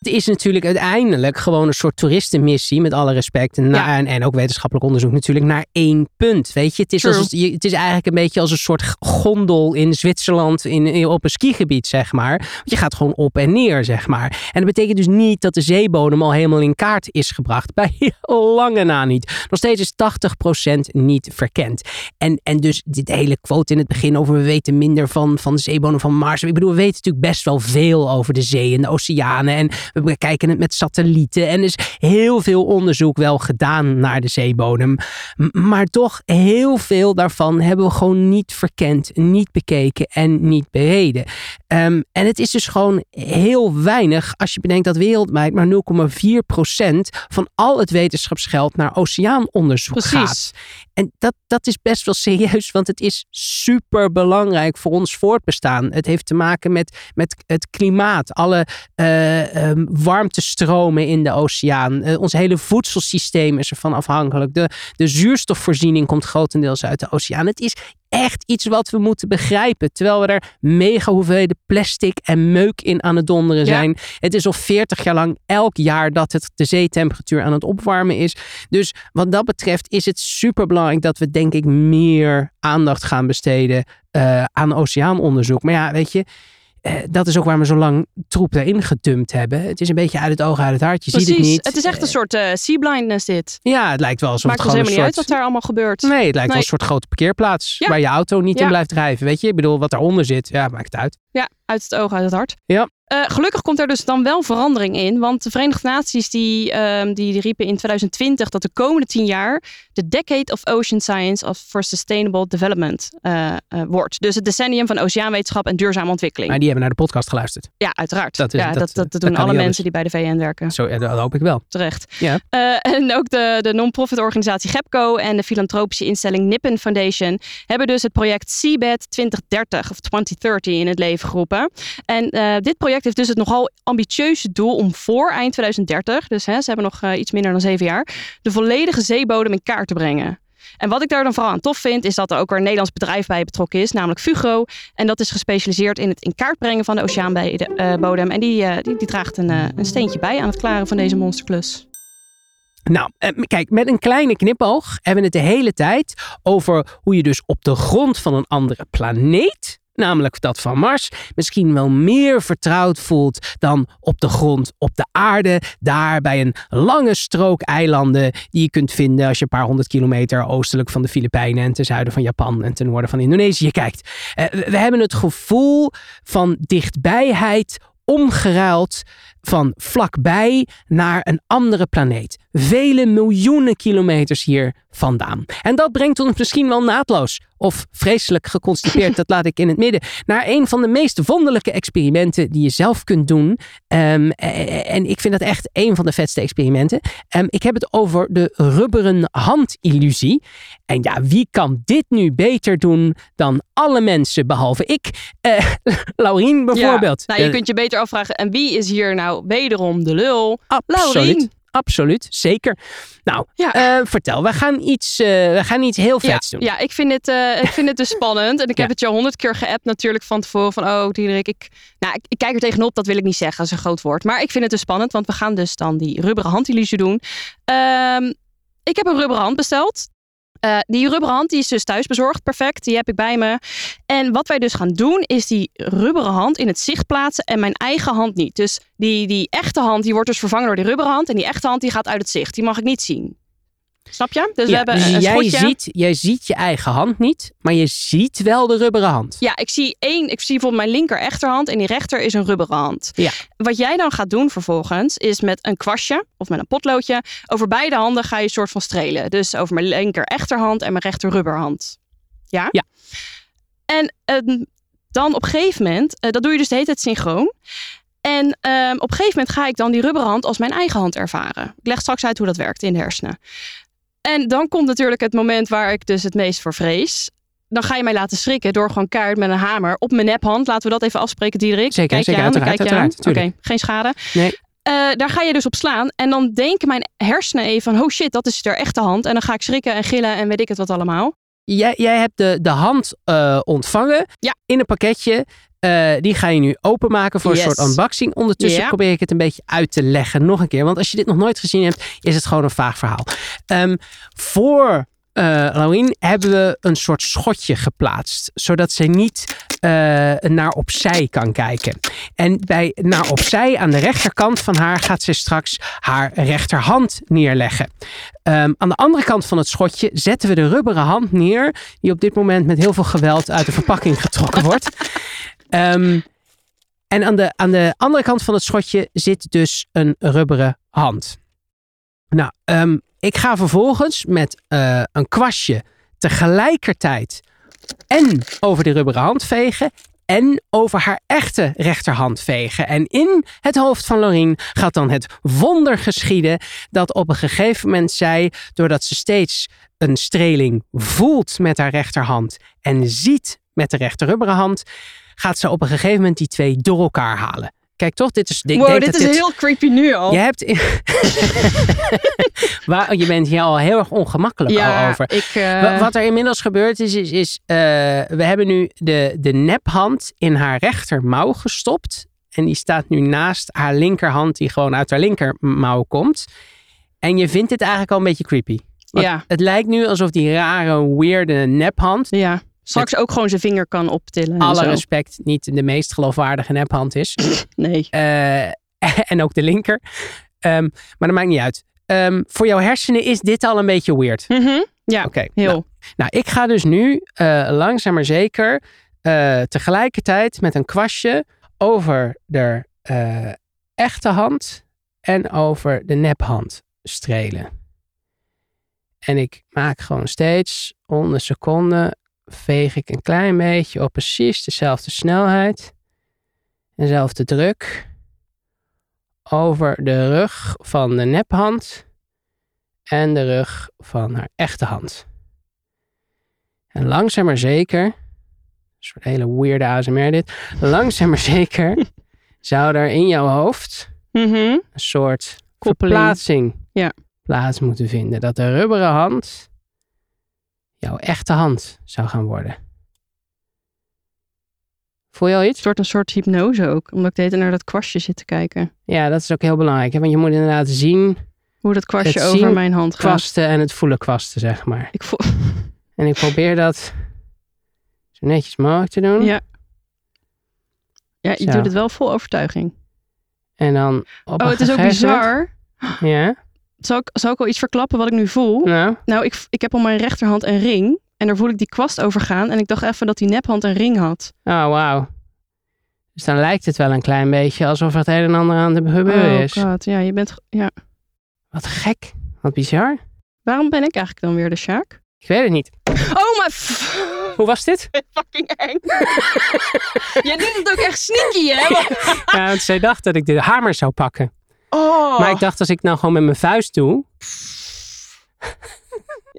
Het is natuurlijk uiteindelijk gewoon een soort toeristenmissie, met alle respect. En, Ja. en, en ook wetenschappelijk onderzoek natuurlijk, naar één punt. Weet je, het is, True. als, het is eigenlijk een beetje als een soort gondel in Zwitserland in, in- op een skigebied, zeg maar. Want je gaat gewoon op en neer, zeg maar. En dat betekent dus niet dat de zeebodem al helemaal in kaart is gebracht. Bij lange na niet. Nog steeds is 80% niet verkend. En, en dus dit hele quote in het begin over we weten minder van, van de zeebodem van Mars. Ik bedoel, we weten natuurlijk best wel veel over de zee en de oceanen. En we bekijken het met satellieten. En er is heel veel onderzoek wel gedaan naar de zeebodem. Maar toch, heel veel daarvan hebben we gewoon niet verkend, niet bekeken en niet bereden. Ehm, en het is dus gewoon heel weinig als je bedenkt dat wereldwijd maar 0,4% van al het wetenschapsgeld naar oceaanonderzoek Precies. gaat. En dat, dat is best wel serieus, want het is super belangrijk voor ons voortbestaan. Het heeft te maken met, met het klimaat, alle eh, ehm, warmtestromen in de oceaan. Eh, ons hele voedselsysteem is ervan afhankelijk. De, de zuurstofvoorziening komt grotendeels uit de oceaan. Het is echt iets wat we moeten begrijpen. Terwijl we er mega hoeveelheden plastic en meuk in aan het donderen Ja. zijn. Het is al 40 jaar lang elk jaar dat het de zeetemperatuur aan het opwarmen is. Dus wat dat betreft is het super belangrijk dat we denk ik meer aandacht gaan besteden eh, aan oceaanonderzoek. Maar ja, weet je, eh, dat is ook waar we zo lang troep erin gedumpt hebben. Het is een beetje uit het oog, uit het hart. Je Precies, ziet het niet. is echt een soort eh sea blindness dit. Ja, het lijkt wel alsof Maakt het gewoon helemaal een niet uit wat daar allemaal gebeurt. Nee, het lijkt wel een soort grote parkeerplaats Ja. waar je auto niet Ja. in blijft drijven. Weet je, ik bedoel, wat daaronder zit, ja, maakt het uit. Ja, uit het oog, uit het hart. Ja. Eh, gelukkig komt er dus dan wel verandering in. Want de Verenigde Naties die, ehm, die, die riepen in 2020 dat de komende tien jaar de Decade of Ocean Science for Sustainable Development eh, eh, wordt. Dus het decennium van oceaanwetenschap en duurzame ontwikkeling. Maar die hebben naar de podcast geluisterd. Ja, uiteraard. Dat is- ja, dat- dat, dat, dat doen alle mensen die bij de VN werken. Zo, ja, dat hoop ik wel. Terecht. Ja. En ook de, de non-profit organisatie GEPCO en de filantropische instelling Nippon Foundation hebben dus het project Seabed 2030 of 2030 in het leven geroepen. En dit project heeft dus het nogal ambitieuze doel om voor eind 2030, dus hè, ze hebben nog eh, iets minder dan zeven jaar, de volledige zeebodem in kaart te brengen. En wat ik daar dan vooral aan tof vind, is dat er ook een Nederlands bedrijf bij betrokken is, namelijk Fugro. En dat is gespecialiseerd in het in kaart brengen van de oceaanbodem. en die, eh, die, die draagt een, eh, een steentje bij aan het klaren van deze monsterklus. Nou, eh, kijk, met een kleine knipoog hebben we het de hele tijd over hoe je dus op de grond van een andere planeet, namelijk dat van Mars, misschien wel meer vertrouwd voelt dan op de grond op de aarde. Daar bij een lange strook eilanden die je kunt vinden als je een paar honderd kilometer oostelijk van de Filipijnen en ten zuiden van Japan en ten noorden van Indonesië kijkt. Eh, we we hebben het gevoel van dichtbijheid omgeruild van vlakbij naar een andere planeet. Vele miljoenen kilometers hier vandaan. En dat brengt ons misschien wel naadloos of vreselijk geconstipeerd, dat laat ik in het midden, naar een van de meest wonderlijke experimenten die je zelf kunt doen. Ehm, eh, en ik vind dat echt een van de vetste experimenten. Ehm, ik heb het over de rubberen handillusie. En ja, wie kan dit nu beter doen dan alle mensen behalve ik? Eh Laurien bijvoorbeeld. Ja, nou, je Eh, kunt je beter afvragen, en wie is hier nou wederom de lul? Absoluut. Laurien. Absoluut, zeker. Nou, Ja. eh, vertel, we gaan iets, eh, we gaan iets heel Ja, vets doen. ja, ik vind het, eh, ik vind het dus spannend. En ik Ja. heb het je honderd keer geappt natuurlijk van tevoren. Van, oh Diederik, ik, nou, ik, ik kijk er tegenop. Dat wil ik niet zeggen, dat is een groot woord. Maar ik vind het dus spannend, want we gaan dus dan die rubberen handillusie doen. Ehm, ik heb een rubberen hand besteld. Eh, die rubberen hand die is dus thuis bezorgd. Perfect, die heb ik bij me. En wat wij dus gaan doen, is die rubberen hand in het zicht plaatsen en mijn eigen hand niet. Dus die, die echte hand die wordt dus vervangen door die rubberen hand. En die echte hand die gaat uit het zicht. Die mag ik niet zien. Snap je? Dus we hebben dus een jij, schotje. ziet, jij ziet je eigen hand niet, maar je ziet wel de rubberen hand. Ja, ik zie één. Ik zie bijvoorbeeld mijn linker echterhand en die rechter is een rubberen hand. Ja. Wat jij dan gaat doen vervolgens is met een kwastje of met een potloodje over beide handen ga je een soort van strelen. Dus over mijn linker echterhand en mijn rechter rubberhand. Ja. Ja. En ehm, dan op een gegeven moment, eh, dat doe je dus de hele tijd synchroon. En ehm, op een gegeven moment ga ik dan die rubberhand als mijn eigen hand ervaren. Ik leg straks uit hoe dat werkt in de hersenen. En dan komt natuurlijk het moment waar ik dus het meest voor vrees. Dan ga je mij laten schrikken door gewoon kaart met een hamer op mijn nephand. Laten we dat even afspreken, Diederik. Zeker, kijk je zeker, aan, dan uiteraard, kijk je aan. uiteraard, Oké, geen schade. Nee. Eh, daar ga je dus op slaan. En dan denken mijn hersenen even van, oh shit, dat is er echte hand. En dan ga ik schrikken en gillen en weet ik het wat allemaal. Jij, jij hebt de, de hand eh, ontvangen Ja. in een pakketje. Eh, die ga je nu openmaken voor Yes. een soort unboxing. Ondertussen Ja. probeer ik het een beetje uit te leggen. Nog een keer. Want als je dit nog nooit gezien hebt, is het gewoon een vaag verhaal. Ehm, voor eh Halloween hebben we een soort schotje geplaatst. Zodat ze niet eh, naar opzij kan kijken. En bij naar opzij aan de rechterkant van haar gaat ze straks haar rechterhand neerleggen. Ehm, aan de andere kant van het schotje zetten we de rubberen hand neer. Die op dit moment met heel veel geweld uit de verpakking getrokken wordt. Ehm, en aan de, aan de andere kant van het schotje zit dus een rubberen hand. Nou, ehm, ik ga vervolgens met eh, een kwastje tegelijkertijd en over de rubberen hand vegen en over haar echte rechterhand vegen. En in het hoofd van Lorien gaat dan het wonder geschieden dat op een gegeven moment zij, doordat ze steeds een streling voelt met haar rechterhand en ziet met de rechter rubberen hand, gaat ze op een gegeven moment die twee door elkaar halen. Kijk toch, dit is. ik wow, denk dit dat is heel creepy nu al. Je hebt. Waar, je bent hier al heel erg ongemakkelijk al over. ik... eh, Wa- Wat er inmiddels gebeurd is, is, is eh, we hebben nu de, de nephand in haar rechtermouw gestopt. En die staat nu naast haar linkerhand, die gewoon uit haar linkermouw komt. En je vindt dit eigenlijk al een beetje creepy. Ja, Het lijkt nu alsof die rare, weirde nephand, ja. Straks ook gewoon zijn vinger kan optillen. en alle respect, niet de meest geloofwaardige nephand is. Nee. Eh, en ook de linker. Ehm, maar dat maakt niet uit. Ehm, voor jouw hersenen is dit al een beetje weird. Mhm. Ja, Oké. heel. Nou, nou, ik ga dus nu eh, langzaam maar zeker eh, tegelijkertijd met een kwastje over de echte hand en over de nephand strelen. En ik maak gewoon steeds om de seconde veeg ik een klein beetje op precies dezelfde snelheid, dezelfde druk over de rug van de nephand en de rug van haar echte hand. En langzaam maar zeker, een soort hele weirde ASMR dit, langzaam maar zeker zou er in jouw hoofd Mhm. een soort Koppeling. verplaatsing Ja. plaats moeten vinden. Dat de rubberen hand jouw echte hand zou gaan worden. Voel je al iets? Het wordt een soort hypnose ook. Omdat ik de hele tijd naar dat kwastje zit te kijken. Ja, dat is ook heel belangrijk. Hè? Want je moet inderdaad zien, Hoe dat kwastje over zien, mijn hand gaat. kwasten en het voelen kwasten, zeg maar. Ik voel... En ik probeer dat zo netjes mogelijk te doen. Ja. Ja, je Zo. doet het wel vol overtuiging. En dan op Oh, het is ook bizar. Ja, Zal ik, zal ik al iets verklappen wat ik nu voel? nou, Nou, ik, ik heb op mijn rechterhand een ring. En daar voel ik die kwast over gaan. En ik dacht even dat die nephand een ring had. oh wauw. Dus dan lijkt het wel een klein beetje alsof het een en ander aan de gebeuren oh is. god, ja, je bent... Ja. Wat gek, wat bizar. Waarom ben ik eigenlijk dan weer de Sjaak? Ik weet het niet. Oh, maar... Hoe was dit? Fucking eng. Jij doet het ook echt sneaky, hè? Ja, want zij dacht dat ik de hamer zou pakken. Oh. Maar ik dacht, als ik nou gewoon met mijn vuist doe.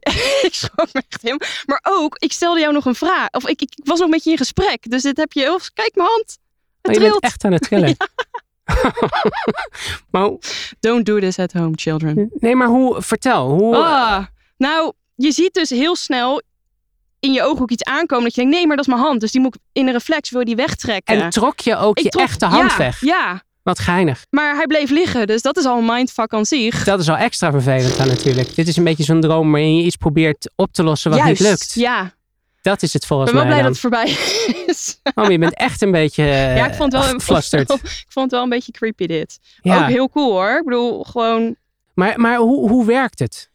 ik schrok me echt helemaal. Maar ook, ik stelde jou nog een vraag. Of ik, ik, was nog met je in gesprek. Dus dit heb je... Oh, kijk mijn hand. Het Oh, je bent echt aan het trillen. maar, Don't do this at home, children. nee, maar hoe, vertel. Hoe, Ah, nou, je ziet dus heel snel in je ook iets aankomen. Dat je denkt, nee, maar dat is mijn hand. Dus die moet ik in een reflex, wil die wegtrekken. en trok je ook Ik je trok- echte hand ja, weg? Ja, Wat geinig. maar hij bleef liggen. Dus dat is al een mindfuck aan zich. Dat is al extra vervelend dan natuurlijk. Dit is een beetje zo'n droom waarin je iets probeert op te lossen wat Juist, niet lukt. ja. Dat is het Ik volgens ben wel mij blij dan. dat het voorbij is. Oh, je bent echt een beetje uh, ja, ik vond het wel, geflustered. ik vond het wel een beetje creepy dit. Ja. Ook heel cool hoor. Ik bedoel, gewoon... Maar, maar hoe, hoe werkt het?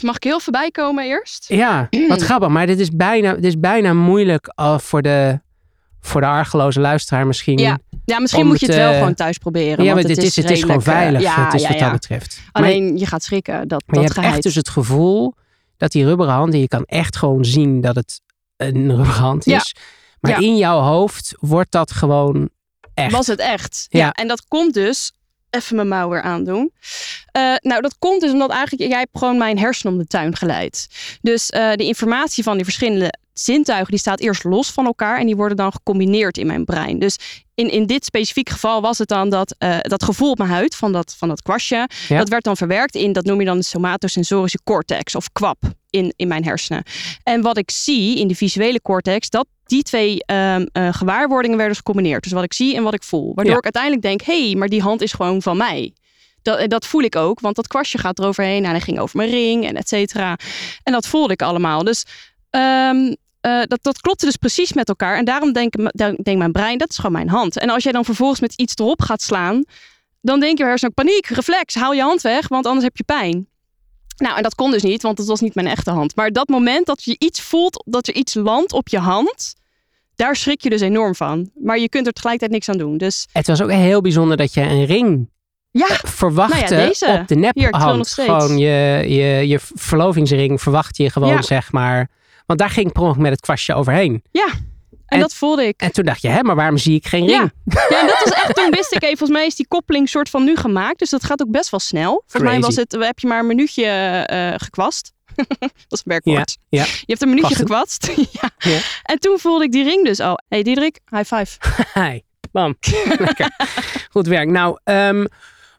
Mag ik heel voorbij komen eerst? Ja, wat grappig. Maar dit is bijna, dit is bijna moeilijk uh, voor, de, voor de argeloze luisteraar misschien. Ja, Ja, misschien moet je het wel eh, gewoon thuis proberen. Ja, want het is, het is gewoon eh, veilig. ja, het is ja, wat dat betreft. Maar Alleen je gaat schrikken. Dat, Maar je hebt echt dus het gevoel dat die rubberen hand, en je kan echt gewoon zien dat het een rubberen hand Ja. is. Maar in jouw hoofd wordt dat gewoon echt. Was het echt? Ja. En dat komt dus even mijn mouw weer aandoen. Uh, nou, dat komt dus omdat eigenlijk jij hebt gewoon mijn hersenen om de tuin geleid. Dus uh, de informatie van die verschillende zintuigen die staat eerst los van elkaar en die worden dan gecombineerd in mijn brein. Dus in, in dit specifiek geval was het dan dat, uh, dat gevoel op mijn huid van dat, van dat kwastje, ja. dat werd dan verwerkt in, dat noem je dan de somatosensorische cortex of kwap in, in mijn hersenen. En wat ik zie in de visuele cortex, dat die twee um, uh, gewaarwordingen werden gecombineerd. Dus wat ik zie en wat ik voel. Waardoor ja. ik uiteindelijk denk, hé, hey, maar die hand is gewoon van mij. Dat, dat voel ik ook, want dat kwastje gaat eroverheen. Nou, en hij ging over mijn ring en et cetera. En dat voelde ik allemaal. Dus um, uh, dat, dat klopte dus precies met elkaar. En daarom denkt denk, mijn brein, dat is gewoon mijn hand. En als jij dan vervolgens met iets erop gaat slaan, dan denk je hersenen ook paniek, reflex, haal je hand weg, want anders heb je pijn. Nou, en dat kon dus niet, want het was niet mijn echte hand. Maar dat moment dat je iets voelt, dat er iets landt op je hand, daar schrik je dus enorm van. Maar je kunt er tegelijkertijd niks aan doen. Dus... Het was ook heel bijzonder dat je een ring ja. verwachtte nou ja, op de nephand. Gewoon je, je, je verlovingsring verwacht je gewoon, ja. zeg maar. Want daar ging ik met het kwastje overheen. Ja. En, en, dat voelde ik. En toen dacht je, hè, maar waarom zie ik geen ring? Ja, ja en dat was echt, toen wist ik even, volgens mij is die koppeling soort van nu gemaakt. Dus dat gaat ook best wel snel. Volgens Crazy. mij was het, heb je maar een minuutje uh, gekwast. dat is een werkwoord. Ja, ja. Je hebt een minuutje gekwast. ja. ja. En toen voelde ik die ring dus al. hey, Diederik, high five. Hi, bam. Lekker. Goed werk. Nou, um,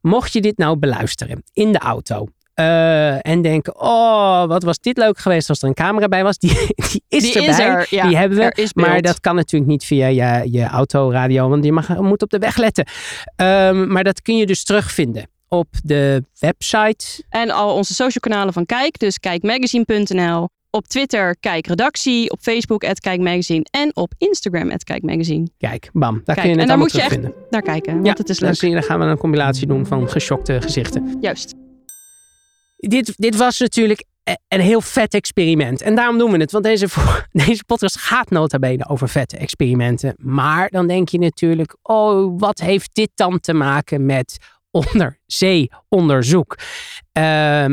mocht je dit nou beluisteren in de auto. Uh, en denken, oh, wat was dit leuk geweest als er een camera bij was. Die, die is die erbij, is er, ja. die hebben we. Maar dat kan natuurlijk niet via je, je autoradio, want je mag, moet op de weg letten. Um, maar dat kun je dus terugvinden op de website. En al onze social kanalen van Kijk, dus kijkmagazine.nl. Op Twitter Kijk Redactie, op Facebook at Kijk Magazine en op Instagram at Kijk Magazine. Kijk, bam, daar Kijk, kun je het en daar moet je echt terugvinden. naar kijken, want Ja, het is dan, leuk. je, dan gaan we een compilatie doen van geschokte gezichten. Juist. Dit, dit was natuurlijk e- een heel vet experiment. En daarom doen we het. Want deze, deze podcast gaat nota bene over vette experimenten. Maar dan denk je natuurlijk, oh, wat heeft dit dan te maken met onderzeeonderzoek? Um,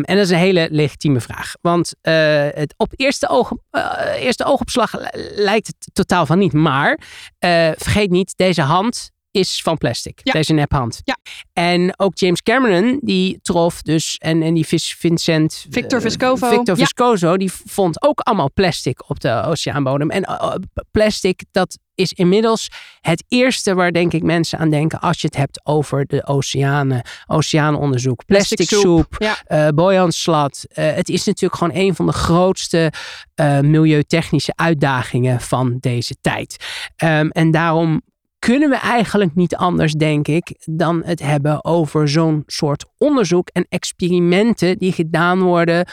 en dat is een hele legitieme vraag. Want uh, het op eerste, oog, uh, eerste oogopslag lijkt het totaal van niet. Maar uh, vergeet niet, deze hand is van plastic. Ja. Deze nephand. Ja. En ook James Cameron, die trof dus, en, en die Vincent... Victor Vescovo. Victor Ja. Die vond ook allemaal plastic op de oceaanbodem. En uh, plastic, dat is inmiddels het eerste waar denk ik mensen aan denken als je het hebt over de oceanen, oceaanonderzoek. Plastic, Plastic soep, ja. uh, boyanslat. Uh, het is natuurlijk gewoon een van de grootste uh, milieutechnische uitdagingen van deze tijd. Um, en daarom kunnen we eigenlijk niet anders, denk ik, dan het hebben over zo'n soort onderzoek en experimenten die gedaan worden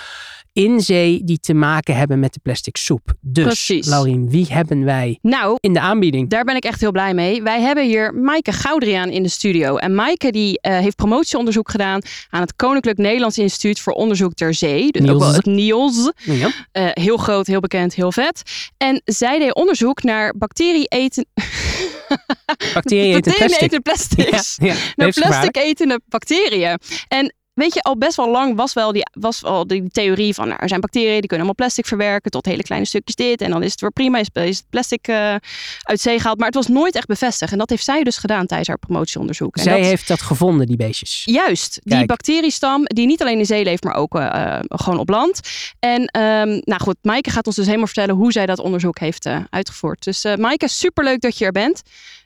in zee die te maken hebben met de plastic soep. Dus, Precies. Laurien, wie hebben wij Nou, in de aanbieding? Daar ben ik echt heel blij mee. Wij hebben hier Maaike Goudriaan in de studio. En Maaike die uh, heeft promotieonderzoek gedaan aan het Koninklijk Nederlands Instituut voor Onderzoek ter Zee. Dus Niels. ook wel het NIOS. Ja. Uh, heel groot, heel bekend, heel vet. En zij deed onderzoek naar bacterie eten... Bacteriën eten plastic. plastics. Ja, ja, naar plastic etende bacteriën. En weet je, al best wel lang was wel die, was wel die theorie van... Nou, er zijn bacteriën, die kunnen allemaal plastic verwerken... tot hele kleine stukjes dit. En dan is het weer prima, is, is het plastic uh, uit zee gehaald. Maar het was nooit echt bevestigd. En dat heeft zij dus gedaan tijdens haar promotieonderzoek. En Zij dat, heeft dat gevonden, die beestjes. Juist, die bacteriestam die niet alleen in zee leeft, maar ook uh, gewoon op land. En um, nou goed, Maaike gaat ons dus helemaal vertellen hoe zij dat onderzoek heeft uh, uitgevoerd. Dus uh, Maaike, superleuk dat je er bent.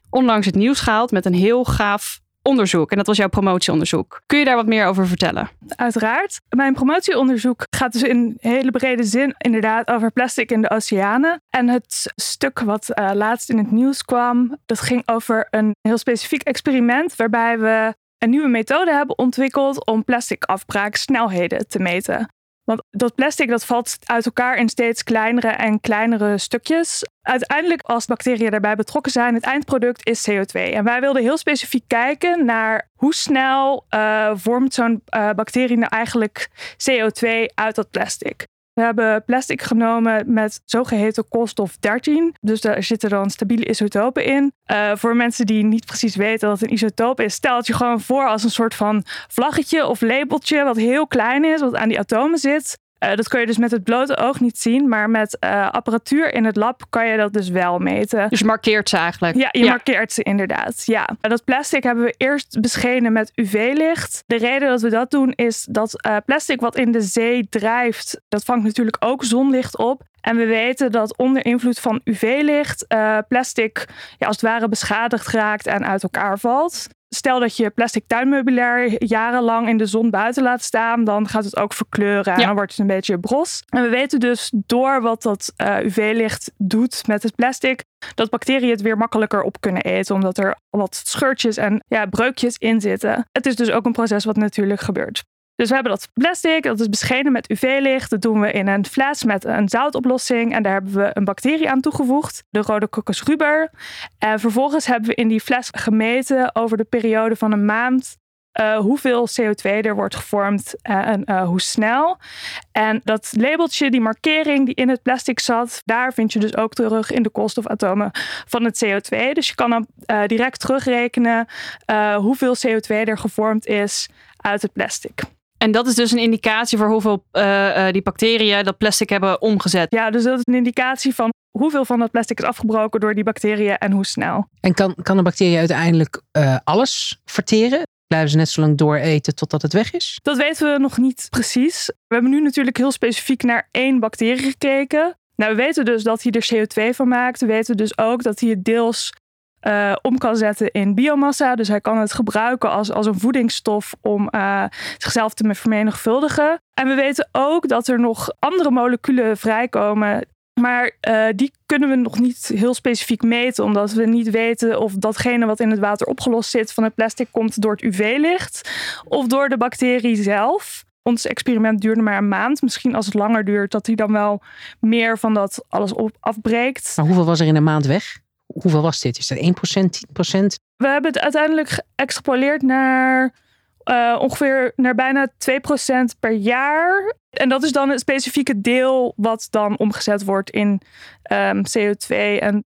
Onlangs het nieuws gehaald met een heel gaaf onderzoek. En dat was jouw promotieonderzoek. Kun je daar wat meer over vertellen? Uiteraard. Mijn promotieonderzoek gaat dus in hele brede zin inderdaad over plastic in de oceanen. En het stuk wat uh, laatst in het nieuws kwam, dat ging over een heel specifiek experiment waarbij we een nieuwe methode hebben ontwikkeld om plastic afbraaksnelheden te meten. Want dat plastic dat valt uit elkaar in steeds kleinere en kleinere stukjes. Uiteindelijk, als bacteriën daarbij betrokken zijn, het eindproduct is CO2. En wij wilden heel specifiek kijken naar hoe snel uh, vormt zo'n uh, bacterie nou eigenlijk CO2 uit dat plastic. We hebben plastic genomen met zogeheten koolstof 13. Dus daar zitten dan stabiele isotopen in. Uh, voor mensen die niet precies weten wat een isotoop is, stel het je gewoon voor als een soort van vlaggetje of labeltje wat heel klein is, wat aan die atomen zit. Uh, dat kun je dus met het blote oog niet zien, maar met uh, apparatuur in het lab kan je dat dus wel meten. Dus je markeert ze eigenlijk? Ja, je markeert ze inderdaad. Ja. Dat plastic hebben we eerst beschenen met UV-licht. De reden dat we dat doen is dat uh, plastic wat in de zee drijft, dat vangt natuurlijk ook zonlicht op. En we weten dat onder invloed van UV-licht plastic ja, als het ware beschadigd raakt en uit elkaar valt stel dat je plastic tuinmeubilair jarenlang in de zon buiten laat staan, dan gaat het ook verkleuren en dan wordt het een beetje bros. En we weten dus door wat dat uh, eh, UV-licht doet met het plastic, dat bacteriën het weer makkelijker op kunnen eten, omdat er wat scheurtjes en ja, breukjes in zitten. Het is dus ook een proces wat natuurlijk gebeurt. Dus we hebben dat plastic, dat is beschenen met UV-licht. Dat doen we in een fles met een zoutoplossing. En daar hebben we een bacterie aan toegevoegd, de rode coccus ruber. En vervolgens hebben we in die fles gemeten over de periode van een maand uh, hoeveel CO2 er wordt gevormd en uh, hoe snel. En dat labeltje, die markering die in het plastic zat, daar vind je dus ook terug in de koolstofatomen van het CO2. Dus je kan dan uh, direct terugrekenen hoeveel CO2 er gevormd is uit het plastic. En dat is dus een indicatie voor hoeveel uh, die bacteriën dat plastic hebben omgezet. Ja, dus dat is een indicatie van hoeveel van dat plastic is afgebroken door die bacteriën en hoe snel. En kan, kan een bacterie uiteindelijk uh, alles verteren? Blijven ze net zo lang dooreten totdat het weg is? Dat weten we nog niet precies. We hebben nu natuurlijk heel specifiek naar één bacterie gekeken. Nou, we weten dus dat hij er CO2 van maakt. We weten dus ook dat hij het deels uh, om kan zetten in biomassa. Dus hij kan het gebruiken als, als een voedingsstof om uh, zichzelf te vermenigvuldigen. En we weten ook dat er nog andere moleculen vrijkomen. Maar uh, die kunnen we nog niet heel specifiek meten, omdat we niet weten of datgene wat in het water opgelost zit van het plastic komt door het UV-licht of door de bacterie zelf ons experiment duurde maar een maand. Misschien als het langer duurt, dat hij dan wel meer van dat alles afbreekt. Maar hoeveel was er in een maand weg? Hoeveel was dit? Is dat 1%, 10%? We hebben het uiteindelijk geëxtrapoleerd naar uh, ongeveer naar bijna 2% per jaar. En dat is dan het specifieke deel wat dan omgezet wordt in um, CO2. En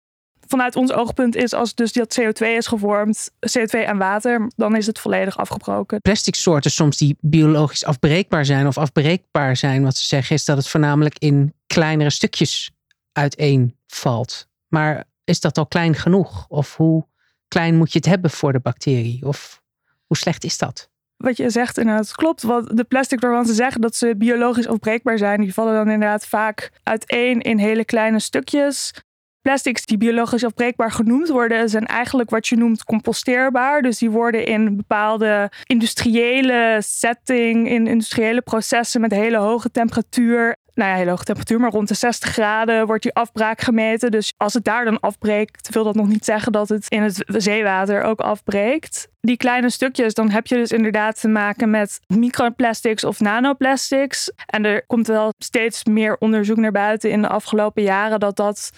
vanuit ons oogpunt is als dus dat CO2 is gevormd, CO2 en water, dan is het volledig afgebroken. Plastic soorten soms die biologisch afbreekbaar zijn of afbreekbaar zijn, wat ze zeggen is dat het voornamelijk in kleinere stukjes uiteenvalt. Maar is dat al klein genoeg? Of hoe klein moet je het hebben voor de bacterie? Of hoe slecht is dat? Wat je zegt inderdaad klopt. Wat de plastic waarvan ze zeggen dat ze biologisch afbreekbaar zijn, die vallen dan inderdaad vaak uiteen in hele kleine stukjes. Plastics die biologisch afbreekbaar genoemd worden, zijn eigenlijk wat je noemt composteerbaar. Dus die worden in bepaalde industriële setting, in industriële processen met hele hoge temperatuur nou ja, hele hoge temperatuur, maar rond de 60 graden wordt die afbraak gemeten. Dus als het daar dan afbreekt, wil dat nog niet zeggen dat het in het zeewater ook afbreekt. Die kleine stukjes, dan heb je dus inderdaad te maken met microplastics of nanoplastics. En er komt wel steeds meer onderzoek naar buiten in de afgelopen jaren dat dat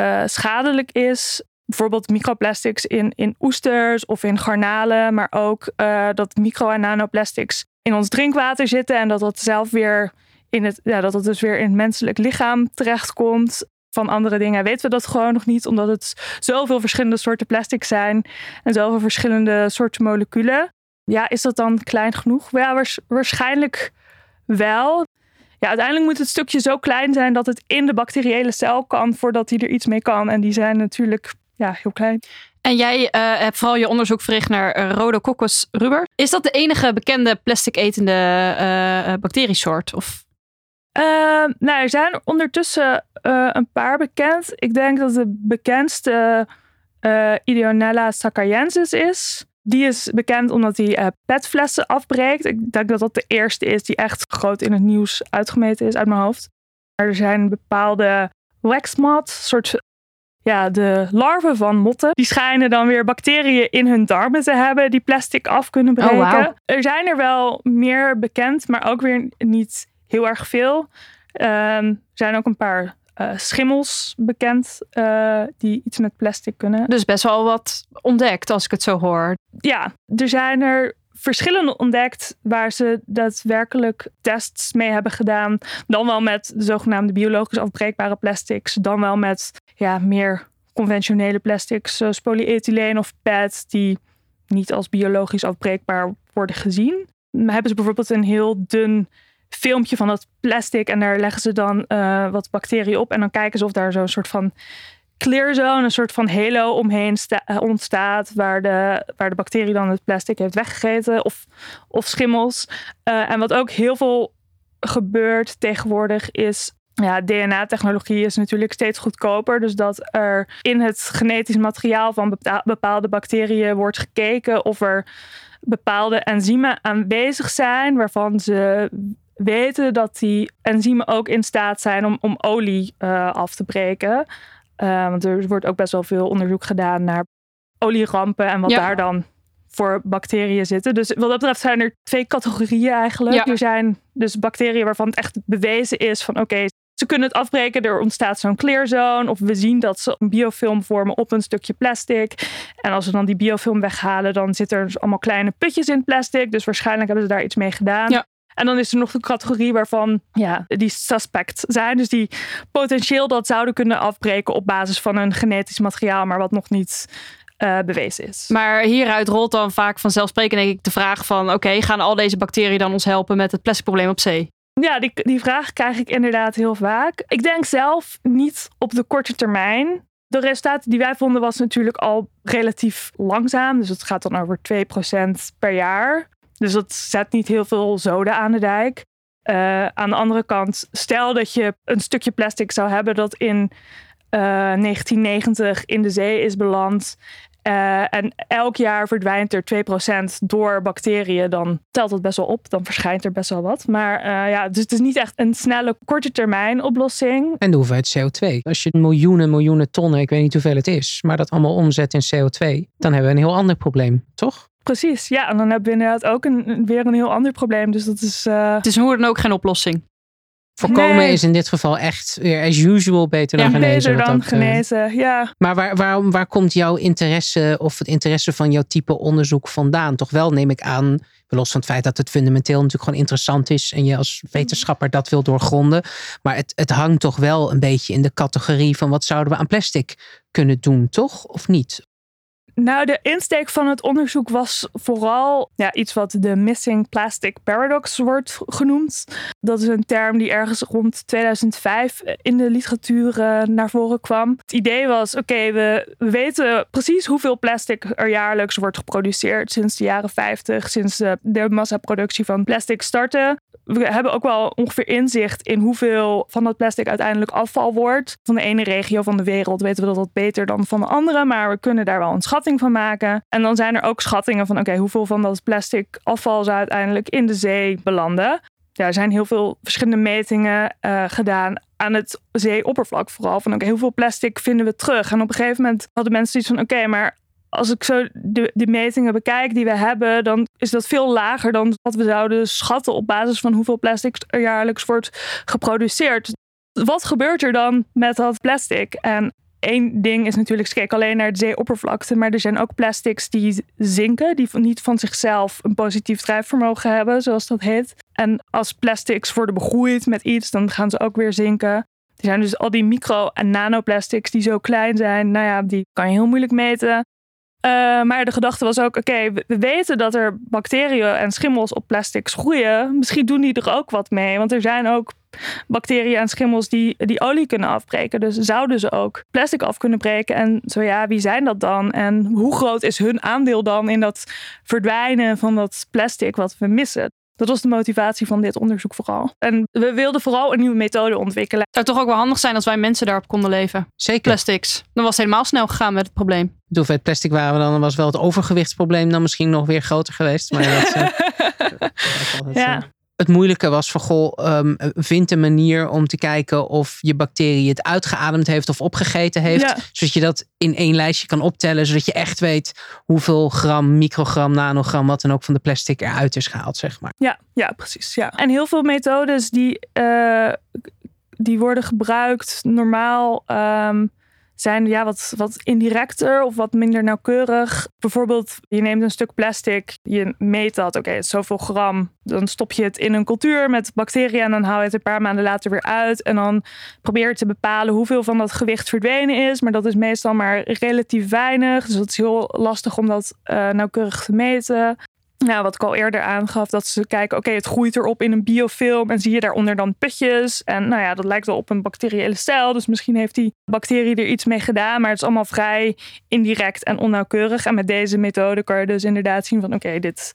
uh, schadelijk is bijvoorbeeld microplastics in, in oesters of in garnalen, maar ook uh, dat micro- en nanoplastics in ons drinkwater zitten en dat dat zelf weer in het, ja, dat het dus weer in het menselijk lichaam terechtkomt. Van andere dingen weten we dat gewoon nog niet, omdat het zoveel verschillende soorten plastic zijn en zoveel verschillende soorten moleculen. Ja, is dat dan klein genoeg? Ja, waarschijnlijk wel. Ja, uiteindelijk moet het stukje zo klein zijn dat het in de bacteriële cel kan voordat hij er iets mee kan. En die zijn natuurlijk ja, heel klein. En jij uh, hebt vooral je onderzoek verricht naar uh, Rhodococcus ruber. Is dat de enige bekende plastic etende uh, bacteriesoort? Of uh, nou, er zijn ondertussen uh, een paar bekend. Ik denk dat de bekendste uh, Ideonella sacchayensis is. Die is bekend omdat hij petflessen afbreekt. Ik denk dat dat de eerste is die echt groot in het nieuws uitgemeten is uit mijn hoofd. Maar er zijn bepaalde waxmot, soort ja, de larven van motten, die schijnen dan weer bacteriën in hun darmen te hebben die plastic af kunnen oh, breken. Oh, wow. Er zijn er wel meer bekend, maar ook weer niet heel erg veel. Um, er zijn ook een paar uh, schimmels bekend uh, die iets met plastic kunnen. Dus best wel wat ontdekt als ik het zo hoor. Ja, er zijn er verschillende ontdekt waar ze daadwerkelijk tests mee hebben gedaan. Dan wel met de zogenaamde biologisch afbreekbare plastics. Dan wel met ja, meer conventionele plastics zoals polyethyleen of PET die niet als biologisch afbreekbaar worden gezien. Maar hebben ze bijvoorbeeld een heel dun filmpje van dat plastic en daar leggen ze dan uh, wat bacteriën op en dan kijken ze of daar zo'n soort van clear zone, een soort van halo omheen eh, ontstaat, waar de, waar de bacterie dan het plastic heeft weggegeten of, of schimmels. Uh, en wat ook heel veel gebeurt tegenwoordig is ja, DNA-technologie is natuurlijk steeds goedkoper. Dus dat er in het genetisch materiaal van bepaalde bacteriën wordt gekeken of er bepaalde enzymen aanwezig zijn waarvan ze weten dat die enzymen ook in staat zijn om, om olie uh, af te breken. Uh, want er wordt ook best wel veel onderzoek gedaan naar olierampen en wat daar dan voor bacteriën zitten. Dus wat dat betreft zijn er twee categorieën eigenlijk. Ja. Er zijn dus bacteriën waarvan het echt bewezen is van oké, ze kunnen het afbreken, er ontstaat zo'n clear zone. Of we zien dat ze een biofilm vormen op een stukje plastic. En als we dan die biofilm weghalen, dan zitten er dus allemaal kleine putjes in plastic. Dus waarschijnlijk hebben ze daar iets mee gedaan. Ja. En dan is er nog de categorie waarvan ja, die suspect zijn. Dus die potentieel dat zouden kunnen afbreken op basis van een genetisch materiaal, maar wat nog niet uh, bewezen is. Maar hieruit rolt dan vaak vanzelfsprekend denk ik de vraag van... oké, gaan al deze bacteriën dan ons helpen met het plastic probleem op zee? Ja, die, die vraag krijg ik inderdaad heel vaak. Ik denk zelf niet op de korte termijn. De resultaten die wij vonden was natuurlijk al relatief langzaam. Dus het gaat dan over 2% per jaar. Dus dat zet niet heel veel zoden aan de dijk. Uh, aan de andere kant, stel dat je een stukje plastic zou hebben dat in uh, eh, 1990 in de zee is beland uh, en elk jaar verdwijnt er 2% door bacteriën. Dan telt het best wel op. Dan verschijnt er best wel wat. Maar ja, dus het is niet echt een snelle, korte termijn oplossing. En de hoeveelheid CO2. Als je miljoenen, miljoenen tonnen, ik weet niet hoeveel het is, maar dat allemaal omzet in CO2, dan hebben we een heel ander probleem, toch? Precies, ja. En dan hebben we inderdaad ook een, weer een heel ander probleem. Dus dat is. Uh... Het is hoe dan ook geen oplossing. Voorkomen is in dit geval echt weer as usual beter dan ja, genezen. Beter dan eh, genezen, ja. Maar waar, waarom, waar komt jouw interesse of het interesse van jouw type onderzoek vandaan? Toch wel neem ik aan, los van het feit dat het fundamenteel natuurlijk gewoon interessant is en je als wetenschapper dat wil doorgronden. Maar het, het hangt toch wel een beetje in de categorie van wat zouden we aan plastic kunnen doen, toch? Of niet? Nou, de insteek van het onderzoek was vooral ja, iets wat de Missing Plastic Paradox wordt genoemd. Dat is een term die ergens rond 2005 in de literatuur uh, naar voren kwam. Het idee was: oké, we, weten precies hoeveel plastic er jaarlijks wordt geproduceerd sinds de jaren 50, sinds de, massaproductie van plastic startte we hebben ook wel ongeveer inzicht in hoeveel van dat plastic uiteindelijk afval wordt. Van de ene regio van de wereld weten we dat wat beter dan van de andere, maar we kunnen daar wel een van maken. En dan zijn er ook schattingen van oké, hoeveel van dat plastic afval zou uiteindelijk in de zee belanden. Ja, er zijn heel veel verschillende metingen uh, gedaan aan het zeeoppervlak vooral. Van oké, hoeveel plastic vinden we terug? En op een gegeven moment hadden mensen iets van oké, maar als ik zo de, de metingen bekijk die we hebben, dan is dat veel lager dan wat we zouden schatten op basis van hoeveel plastic er jaarlijks wordt geproduceerd. Wat gebeurt er dan met dat plastic? En één ding is natuurlijk, kijken alleen naar de zeeoppervlakte, maar er zijn ook plastics die zinken, die niet van zichzelf een positief drijfvermogen hebben, zoals dat heet. En als plastics worden begroeid met iets, dan gaan ze ook weer zinken. Er zijn dus al die micro- en nanoplastics die zo klein zijn. Nou ja, die kan je heel moeilijk meten. Uh, maar de gedachte was ook: oké, we weten dat er bacteriën en schimmels op plastics groeien. Misschien doen die er ook wat mee. Want er zijn ook bacteriën en schimmels die, die olie kunnen afbreken. Dus zouden ze ook plastic af kunnen breken? En zo ja, wie zijn dat dan? En hoe groot is hun aandeel dan in dat verdwijnen van dat plastic wat we missen? Dat was de motivatie van dit onderzoek vooral. En we wilden vooral een nieuwe methode ontwikkelen. Het zou toch ook wel handig zijn als wij mensen daarop konden leven. Zeker. Plastics. Dan was het helemaal snel gegaan met het probleem. De hoeveelheid plastic waren we dan, was wel het overgewichtsprobleem dan misschien nog weer groter geweest. Maar dat, uh, ja. Eh, het moeilijke was van goh, um, vind een manier om te kijken of je bacterie het uitgeademd heeft of opgegeten heeft. Zodat je dat in één lijstje kan optellen, zodat je echt weet hoeveel gram, microgram, nanogram, wat dan ook van de plastic eruit is gehaald, zeg maar. Ja, ja precies. Ja. En heel veel methodes die, uh, die worden gebruikt normaal. Um, zijn ja, wat, wat indirecter of wat minder nauwkeurig. Bijvoorbeeld, je neemt een stuk plastic, je meet dat, oké, zoveel gram. Dan stop je het in een cultuur met bacteriën en dan haal je het een paar maanden later weer uit. En dan probeer je te bepalen hoeveel van dat gewicht verdwenen is. Maar dat is meestal maar relatief weinig. Dus het is heel lastig om dat uh, nauwkeurig te meten. Nou, wat ik al eerder aangaf, dat ze kijken, oké, het groeit erop in een biofilm en zie je daaronder dan putjes. En nou ja, dat lijkt wel op een bacteriële cel, dus misschien heeft die bacterie er iets mee gedaan, maar het is allemaal vrij indirect en onnauwkeurig. En met deze methode kan je dus inderdaad zien van, oké, dit,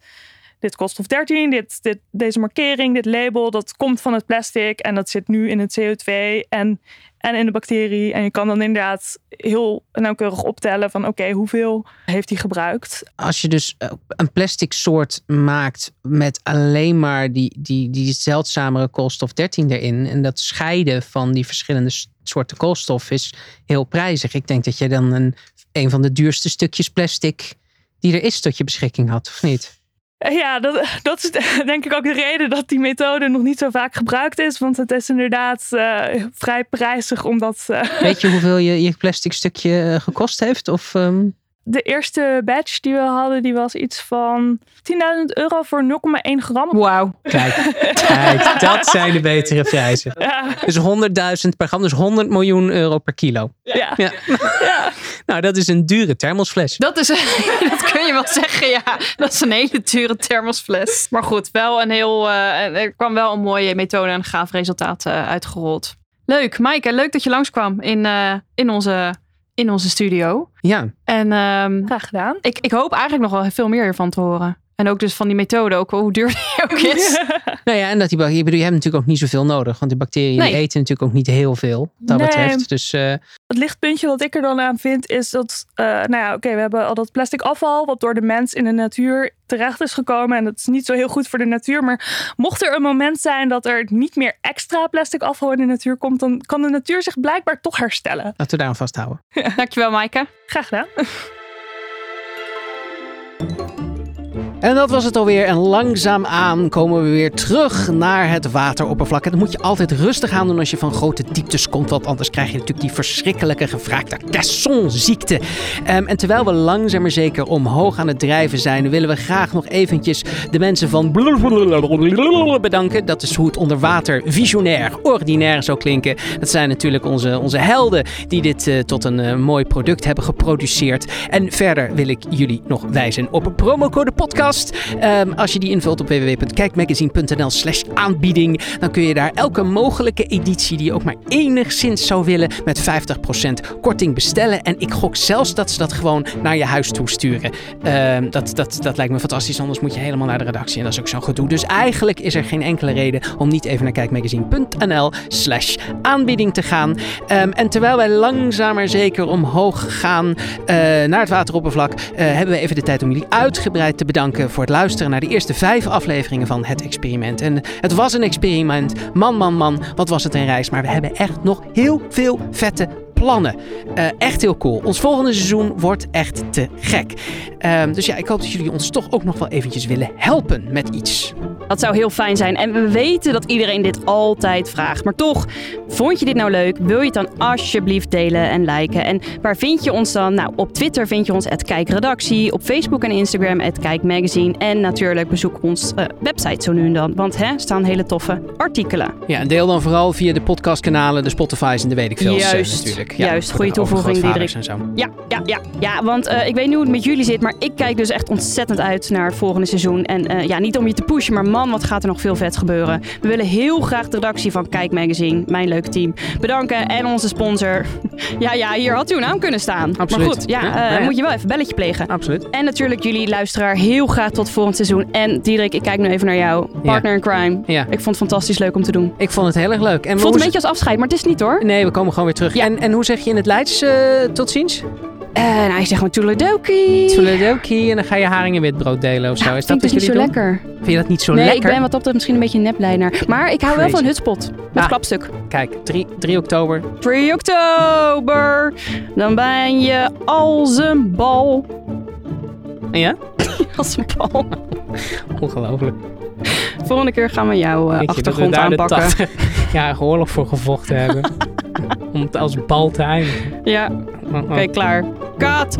dit koolstof 13, dit, dit, deze markering, dit label, dat komt van het plastic en dat zit nu in het CO2 en, en in de bacterie. En je kan dan inderdaad heel nauwkeurig optellen van oké, hoeveel heeft hij gebruikt. Als je dus eh, een plastic soort maakt met alleen maar die, die, die zeldzamere koolstof 13 erin en dat scheiden van die verschillende soorten koolstof is heel prijzig. Ik denk dat je dan een, een van de duurste stukjes plastic die er is tot je beschikking had, of niet? Ja, dat, dat is denk ik ook de reden dat die methode nog niet zo vaak gebruikt is. Want het is inderdaad uh, vrij prijzig omdat... Uh... Weet je hoeveel je, je plastic stukje eh, gekost heeft? Of, um de eerste batch die we hadden, die was iets van 10.000 euro voor 0,1 gram. Wauw. Kijk, kijk, dat zijn de betere prijzen. Ja. Dus 100.000 per gram, dus 100 miljoen euro per kilo. Ja. ja. ja. Nou, dat is een dure thermosfles. Dat, is, dat kun je wel zeggen, ja. Dat is een hele dure thermosfles. Maar goed, wel een heel, uh, er kwam wel een mooie methode en een gaaf resultaat uh, uitgerold. Leuk, Maaike, leuk dat je langskwam in, uh, in onze in onze studio. Ja. En um, graag gedaan. Ik, ik hoop eigenlijk nog wel veel meer hiervan te horen. En ook dus van die methode, ook hoe duur die ook is. nou ja, en dat die bacteriën, je hebt natuurlijk ook niet zoveel nodig. Want die bacteriën eten natuurlijk ook niet heel veel, dat nee. betreft. Dus, uh... Het lichtpuntje wat ik er dan aan vind, is dat, uh, nou ja, oké, we hebben al dat plastic afval, wat door de mens in de natuur terecht is gekomen. En dat is niet zo heel goed voor de natuur. Maar mocht er een moment zijn dat er niet meer extra plastic afval in de natuur komt, dan kan de natuur zich blijkbaar toch herstellen. Laten we daar aan vasthouden. Ja. Dankjewel, Maaike. Graag gedaan. En dat was het alweer. En langzaamaan komen we weer terug naar het wateroppervlak. En dat moet je altijd rustig aan doen als je van grote dieptes komt. Want anders krijg je natuurlijk die verschrikkelijke gevraagde cassonziekte. Um, en terwijl we langzaam maar zeker omhoog aan het drijven zijn, willen we graag nog eventjes de mensen van bedanken. Dat is hoe het onder water visionair, ordinair zou klinken. Dat zijn natuurlijk onze, onze helden die dit uh, tot een uh, mooi product hebben geproduceerd. En verder wil ik jullie nog wijzen op een promocode podcast Um, als je die invult op www.kijkmagazine.nl slash aanbieding, dan kun je daar elke mogelijke editie die je ook maar enigszins zou willen met 50% korting bestellen. En ik gok zelfs dat ze dat gewoon naar je huis toe sturen. Um, dat, dat, dat lijkt me fantastisch, anders moet je helemaal naar de redactie en dat is ook zo'n gedoe. Dus eigenlijk is er geen enkele reden om niet even naar kijkmagazine.nl slash aanbieding te gaan. Um, en terwijl wij langzaam maar zeker omhoog gaan uh, naar het wateroppervlak, uh, hebben we even de tijd om jullie uitgebreid te bedanken voor het luisteren naar de eerste vijf afleveringen van Het Experiment. En het was een experiment. Man, man, man, wat was het een reis. Maar we hebben echt nog heel veel vette plannen. Uh, echt heel cool. Ons volgende seizoen wordt echt te gek. Uh, dus ja, ik hoop dat jullie ons toch ook nog wel eventjes willen helpen met iets. Dat zou heel fijn zijn. En we weten dat iedereen dit altijd vraagt. Maar toch, vond je dit nou leuk? Wil je het dan alsjeblieft delen en liken? En waar vind je ons dan? Nou, op Twitter vind je ons Kijkredactie. Op Facebook en Instagram Kijkmagazine. En natuurlijk bezoek ons uh, website zo nu en dan. Want hè, staan hele toffe artikelen. Ja, en deel dan vooral via de podcastkanalen, de Spotify's en de weet ik veel. Juist, Ja, juist. Goede toevoeging, Diederik. En zo. Ja, ja, ja, ja. Want uh, ik weet niet hoe het met jullie zit, maar ik kijk dus echt ontzettend uit naar het volgende seizoen. En uh, ja, niet om je te pushen, maar man, wat gaat er nog veel vet gebeuren. We willen heel graag de redactie van Kijk Magazine, mijn leuke team, bedanken. En onze sponsor. ja, ja, hier had uw naam kunnen staan. Absoluut. Maar goed, ja, ja, uh, ja, moet je wel even belletje plegen. Absoluut. En natuurlijk jullie luisteraar heel graag tot volgend seizoen. En Diederik, ik kijk nu even naar jou. Partner in crime. Ja. Ik vond het fantastisch leuk om te doen. Ik vond het heel erg leuk. En vond het een beetje als afscheid, maar het is niet hoor. Nee, we komen gewoon weer terug. En, en hoe zeg je in het Leids uh, tot ziens? Uh, nou, ik zeg gewoon toeledoki. Toeledoki. En dan ga je haring en witbrood delen of zo. Nou, is dat jullie niet zo doen? lekker. Vind je dat niet zo nee, lekker? ik ben wat op dat misschien een beetje een nepleiner. Maar ik hou wel van hutspot. Met Ah. klapstuk. Kijk, 3, 3 oktober. 3 oktober. Dan ben je als een bal. Ja? Als een bal. Ongelooflijk. Volgende keer gaan we jouw uh, je, achtergrond we aanpakken. de 80 jaar oorlog voor gevochten hebben. Om het als bal te eindigen. Ja, Oh, oh. oké, klaar. Kat.